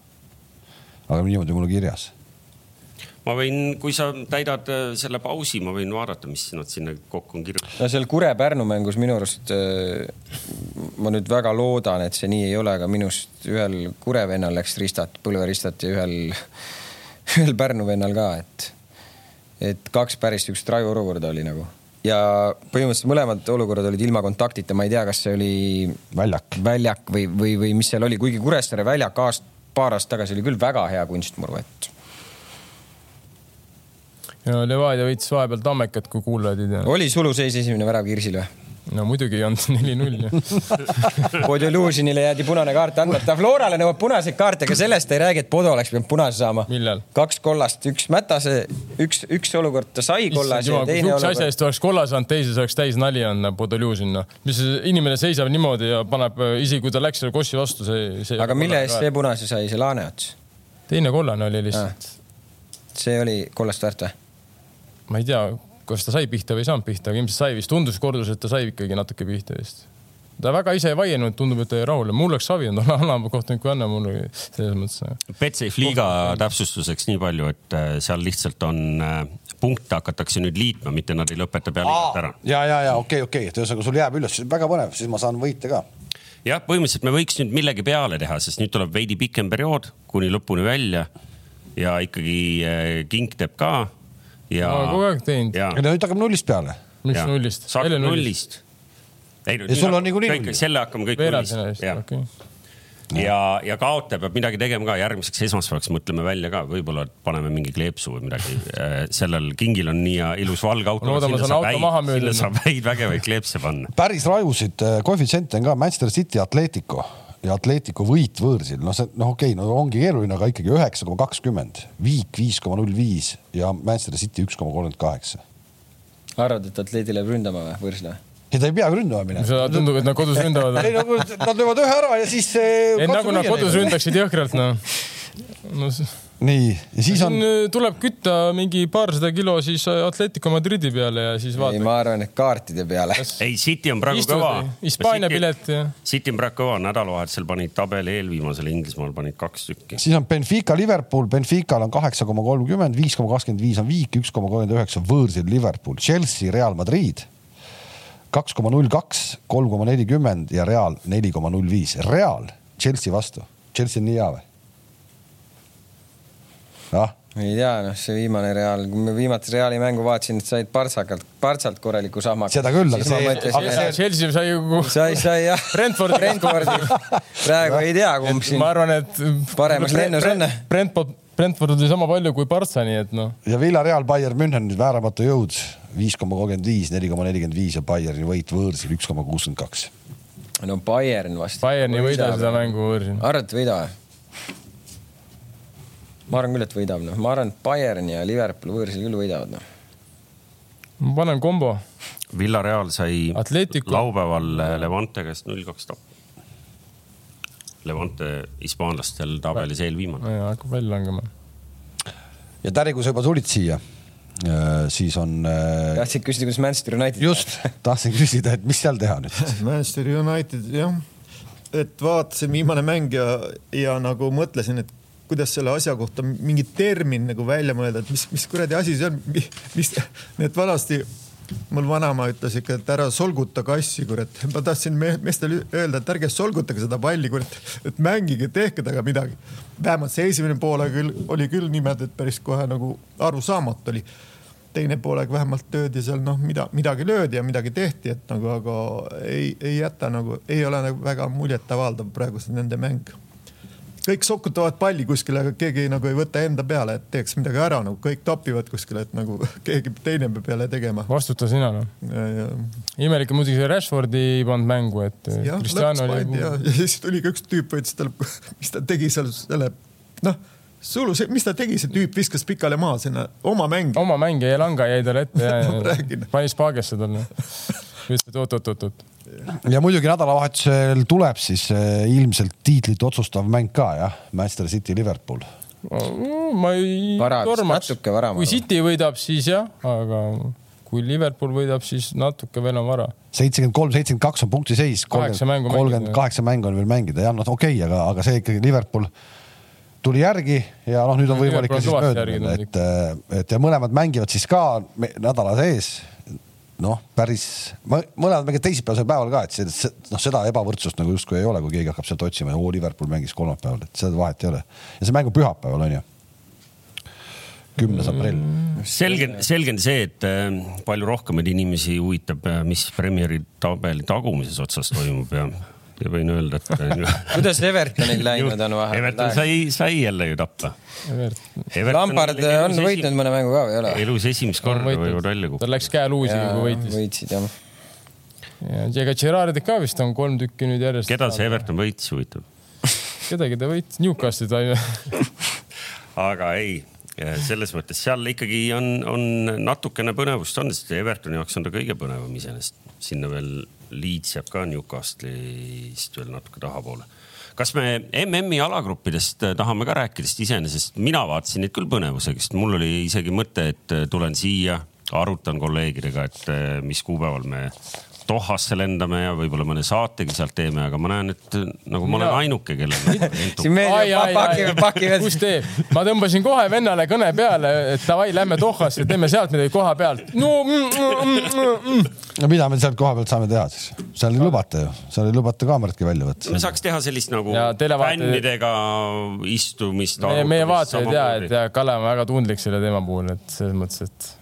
aga niimoodi mul on kirjas ma võin, kui sa täidad äh, selle pausi, ma võin vaadata, mis nad sinna kokku on kirjutanud. no seal Kure-Pärnu mängus minu arust, äh, ma nüüd väga loodan, et see nii ei ole, aga minust ühel Kure vennal läks ristat, põlveristat ja ühel, ühel Pärnu vennal ka, et, et kaks päris siukest raju olukorda oli nagu ja põhimõtteliselt mõlemad olukorrad olid ilma kontaktita, ma ei tea, kas see oli väljak, väljak või, või, või mis seal oli, kuigi Kuressaare väljak aast-, paar aastat tagasi oli küll väga hea kunstmuru, et ja Levadia võitis vahepeal Tammekat, kui kuulajad ei tea. oli suluseis esimene värav Kirsil või? no muidugi ei olnud neli-null ju. Podolužinile jäädi punane kaart andmata. Florale nõuab punaseid kaarte, aga sellest ei räägi, et Podo oleks pidanud punase saama. kaks kollast, üks Mätase, üks, üks olukord ta sai kollase ja teine olukord. asja eest oleks kollase saanud, teises oleks täis nali olnud Podolužin, noh. mis inimene seisab niimoodi ja paneb, isegi kui ta läks selle kossi vastu, see, see. aga mille eest see punase sai, see Laane ots? teine kollane oli lihtsalt. see oli kollast väärt või? Ma ei tea, kas ta sai pihta või ei saanud pihta, aga ilmselt sai vist, tundus kordus, et ta sai ikkagi natuke pihta vist. ta väga ise ei vaielnud, tundub, et ta jäi rahule, mul oleks savi olnud, annab kohtuniku anna mulle selles mõttes. Betsafe liiga täpsustuseks nii palju, et äh, seal lihtsalt on äh, punkte hakatakse nüüd liitma, mitte nad ei lõpeta peale igat ära. ja, ja, ja okei okay,, okei okay., et ühesõnaga sul jääb üles, väga põnev, siis ma saan võita ka jah, põhimõtteliselt me võiks nüüd millegi peale teha, sest nüüd tuleb veidi pikem periood kuni lõpuni välja ja ikkagi äh, King teeb ka ja. kogu aeg teinud. ja nüüd hakkab nullist peale. mis ja. nullist? saab nullist. ei no sul on niikuinii null. selle hakkame kõik nullist. Okay. ja, ja kaotaja peab midagi tegema ka, järgmiseks esmaspäevaks mõtleme välja ka, võib-olla paneme mingi kleepsu või midagi. Äh, sellel kingil on nii ilus valge auto. loodame, saan auto maha müüa. sinna saab häid vägevaid kleepse panna. päris rajusid äh, koefitsiente on ka Manchester City, Atletico ja Atletico võit võõrsil, noh, see noh, okei okay,, no ongi keeruline, aga ikkagi üheksa koma kakskümmend, Viik viis koma null viis ja Manchester City üks koma kolmkümmend kaheksa. arvad, et Atleti läheb ründama või võõrsile? ei, ta ei pea ründama minema. seda tundub, et nad kodus ründavad. ei, nagu nad löövad ühe ära ja siis. ei, nagu nad kodus ründaksid jõhkralt, noh no nii, ja siis on. Äh, tuleb kütta mingi paarsada kilo siis äh, Atletico Madridi peale ja siis vaatame. ei, ma arvan, et kaartide peale. ei, City on praegu Istud, kõva. Hispaania pilet ja. City on praegu kõva, nädalavahetusel panid tabeli eelviimasel Inglismaal panid kaks tükki. siis on Benfica, Liverpool, Benfical on kaheksa koma kolmkümmend, viis koma kakskümmend viis on Viik, üks koma kolmkümmend üheksa võõrsil Liverpool, Chelsea, Real Madrid kaks koma null kaks, kolm koma nelikümmend ja Real neli koma null viis. Real Chelsea vastu, Chelsea on nii hea või? Ah, ei tea, noh, see viimane Real, kui ma viimati Reali mängu vaatasin, et said Partsakalt, Partsalt korraliku sahmaka. seda küll, aga see, aga see... Chelsea sai ju. sai, sai jah. Brentfordi. Brentfordi. praegu ei tea, kumb siin. ma arvan, et. paremas lennus on. Brentford, Brentford oli sama palju kui Partsa, nii et noh. ja Villareal, Bayern München, vääramatu jõud, viis koma kolmkümmend viis, neli koma nelikümmend viis ja Bayerni võit võõrsil üks koma kuuskümmend kaks. no Bayern vast. Bayern ei võida seda mängu võõrsil. arvad, et võida või? Ma arvan küll, et võidab, noh, ma arvan, et Bayern ja Liverpool võõrsil küll võidavad, noh. ma panen kombo. Villareal sai Atletico. laupäeval Levante käest null kaks tappa. Levante hispaanlastel tabelis eelviimane. hakkab välja langema. ja Täri, kui sa juba tulid siia, siis on. tahtsid küsida, kuidas Manchester United. just, tahtsin küsida, et mis seal teha nüüd Manchester United, jah. et vaatasin viimane mäng ja, ja nagu mõtlesin, et kuidas selle asja kohta mingi termin nagu välja mõelda, et mis, mis kuradi asi see on, mis, nii et vanasti mul vanaema ütles ikka, et ära solguta kassi, kurat. ma tahtsin meestele öelda, et ärge solgutage seda palli, kurat, et mängige, tehke temaga midagi. vähemalt see esimene poolaeg küll oli küll niimoodi, et päris kohe nagu arusaamatu oli. teine poolaeg vähemalt löödi seal noh, mida, midagi löödi ja midagi tehti, et nagu, aga ei, ei jäta nagu, ei ole nagu väga muljetavaldav praegu see nende mäng kõik sokutavad palli kuskile, aga keegi nagu ei võta enda peale, et teeks midagi ära, nagu kõik topivad kuskile, et nagu keegi teine peab jälle tegema. vastuta sina noh. imelik on muidugi see Rashfordi ei pannud mängu, et. lõpuks pandi ja, ja siis tuli ka üks tüüp, võttis tal, mis ta tegi seal selle, noh sulu, mis ta tegi, see tüüp viskas pikale maa sinna, oma mäng. oma mäng jäi langa, jäi talle ette ja pani spaagesse talle. ütles, et oot-oot-oot-oot ja muidugi nädalavahetusel tuleb siis eh, ilmselt tiitlit otsustav mäng ka jah, Manchester City, Liverpool. ma ei tormaks, kui City võidab, siis jah, aga kui Liverpool võidab, siis natuke veel on vara. seitsekümmend kolm, seitsekümmend kaks on punktiseis, kolmkümmend kaheksa mängu on veel mängida, jah, noh, okei okay,, aga, aga see ikkagi Liverpool tuli järgi ja noh, nüüd on võimalik ka siis mööda minna, et, et ja mõlemad mängivad siis ka nädala sees noh, päris, mõlemad mängivad teisipäevasel päeval ka, et see, noh, seda ebavõrdsust nagu justkui ei ole, kui keegi hakkab sealt otsima oo, Liverpool mängis kolmapäeval, et seda vahet ei ole. ja see mäng on pühapäeval, on ju. kümnes aprill. selge, selge on see, et äh, palju rohkemaid inimesi huvitab, äh, mis Premieri tabeli tagumises otsas toimub ja ja võin öelda, et kuidas Evertonil läinud on vahepeal? Everton sai, sai jälle ju tappa. Lampard on võitnud esim... mõne mängu ka või ei ole? elus esimest korda võivad välja kukkuda. tal läks käe luusi, kui võitis. võitsid jah. ja ega Gerardit ka vist on kolm tükki nüüd järjest. keda see Everton võitis, huvitav kedagi ta võitis, Newcastli ta ju aga ei, selles mõttes seal ikkagi on, on natukene põnevust on, sest Evertoni jaoks on ta kõige põnevam iseenesest. sinna veel Leeds jääb ka Newcastle'ist veel natuke tahapoole. kas me MM-i alagruppidest tahame ka rääkida, sest iseenesest mina vaatasin neid küll põnevusega, sest mul oli isegi mõte, et tulen siia, arutan kolleegidega, et mis kuupäeval me Dohasse lendame ja võib-olla mõne saategi sealt teeme, aga ma näen, et nagu ma olen ainuke, kellel. pakime, pakime. kus teeb? ma tõmbasin kohe vennale kõne peale, et davai, lähme Dohasse, teeme sealt midagi koha pealt. no mm, mm, mm, mm. no mida me sealt koha pealt saame teha siis? seal ei lubata ju, seal ei lubata kaameratki välja võtta. me saaks teha sellist nagu fännidega istumist. meie, meie vaatajad ja, et ja Kalle on väga tundlik selle teema puhul, et selles mõttes, et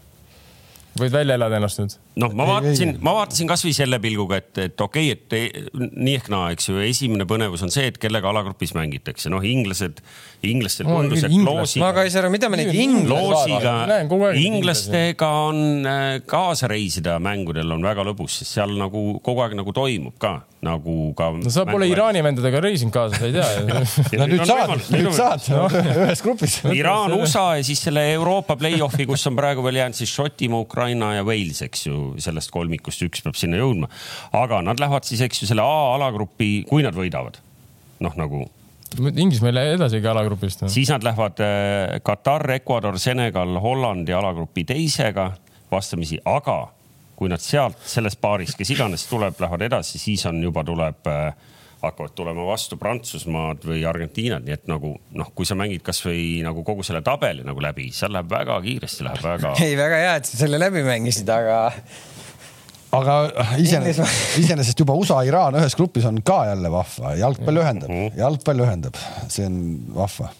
võid välja elada ennast nüüd? Noh, ma vaatasin, ma vaatasin kasvõi selle pilguga, et, et okei okay,, et nii ehk naa, eks ju, esimene põnevus on see, et kellega alagrupis mängitakse, noh, inglased, inglastel tundus, et loosiga. ma ka ei saa aru, mida me neid inglasi. loosiga, inglastega on äh, kaasa reisida mängudel on väga lõbus, sest seal nagu kogu aeg nagu toimub ka nagu ka. no sa pole Iraani vendadega reisinud kaasa, sa ei tea no nüüd saad, nüüd saad no. ühes grupis. Iraan, USA ja siis selle Euroopa play-off'i, kus on praegu veel jäänud siis Šotimaa, Ukraina ja Wales, eks ju sellest kolmikust üks peab sinna jõudma. aga nad lähevad siis, eks ju, selle A alagrupi, kui nad võidavad. noh, nagu Inglismaa ei lähe edasigi alagrupist no.. siis nad lähevad äh, Katar, Ecuador, Senegal, Hollandi alagrupi teisega vastamisi, aga kui nad sealt selles paaris, kes iganes tuleb, lähevad edasi, siis on juba tuleb äh, hakkavad tulema vastu Prantsusmaad või Argentiinad, nii et nagu noh, kui sa mängid kasvõi nagu kogu selle tabeli nagu läbi, seal läheb väga kiiresti, läheb väga. ei, väga hea, et sa selle läbi mängisid, aga. aga iseenesest, iseenesest juba USA-Iraan ühes grupis on ka jälle vahva, jalgpall ühendab mm, -hmm. jalgpall ühendab, see on vahva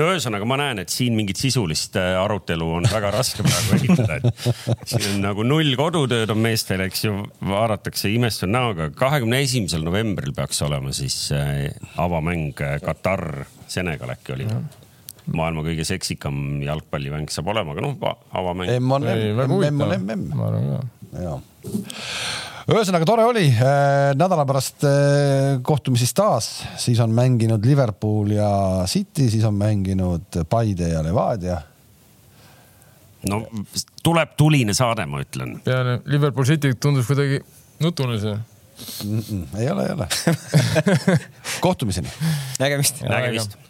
no ühesõnaga, ma näen, et siin mingit sisulist äh, arutelu on väga raske praegu ehitada, et siin on nagu null kodutööd on meestel, eks ju, vaadatakse imestav näoga. kahekümne esimesel novembril peaks olema siis äh, avamäng äh, Katar, Senegal äkki oli maailma kõige seksikam jalgpallimäng saab olema, aga noh, avamäng. M on MM. ühesõnaga tore oli, äh, nädala pärast äh, kohtume siis taas, siis on mänginud Liverpool ja City, siis on mänginud Paide ja Levadia. no tuleb tuline saade, ma ütlen. peale Liverpool City tundus kuidagi nutune see mm. -mm, ei ole, ei ole kohtumiseni. nägemist. nägemist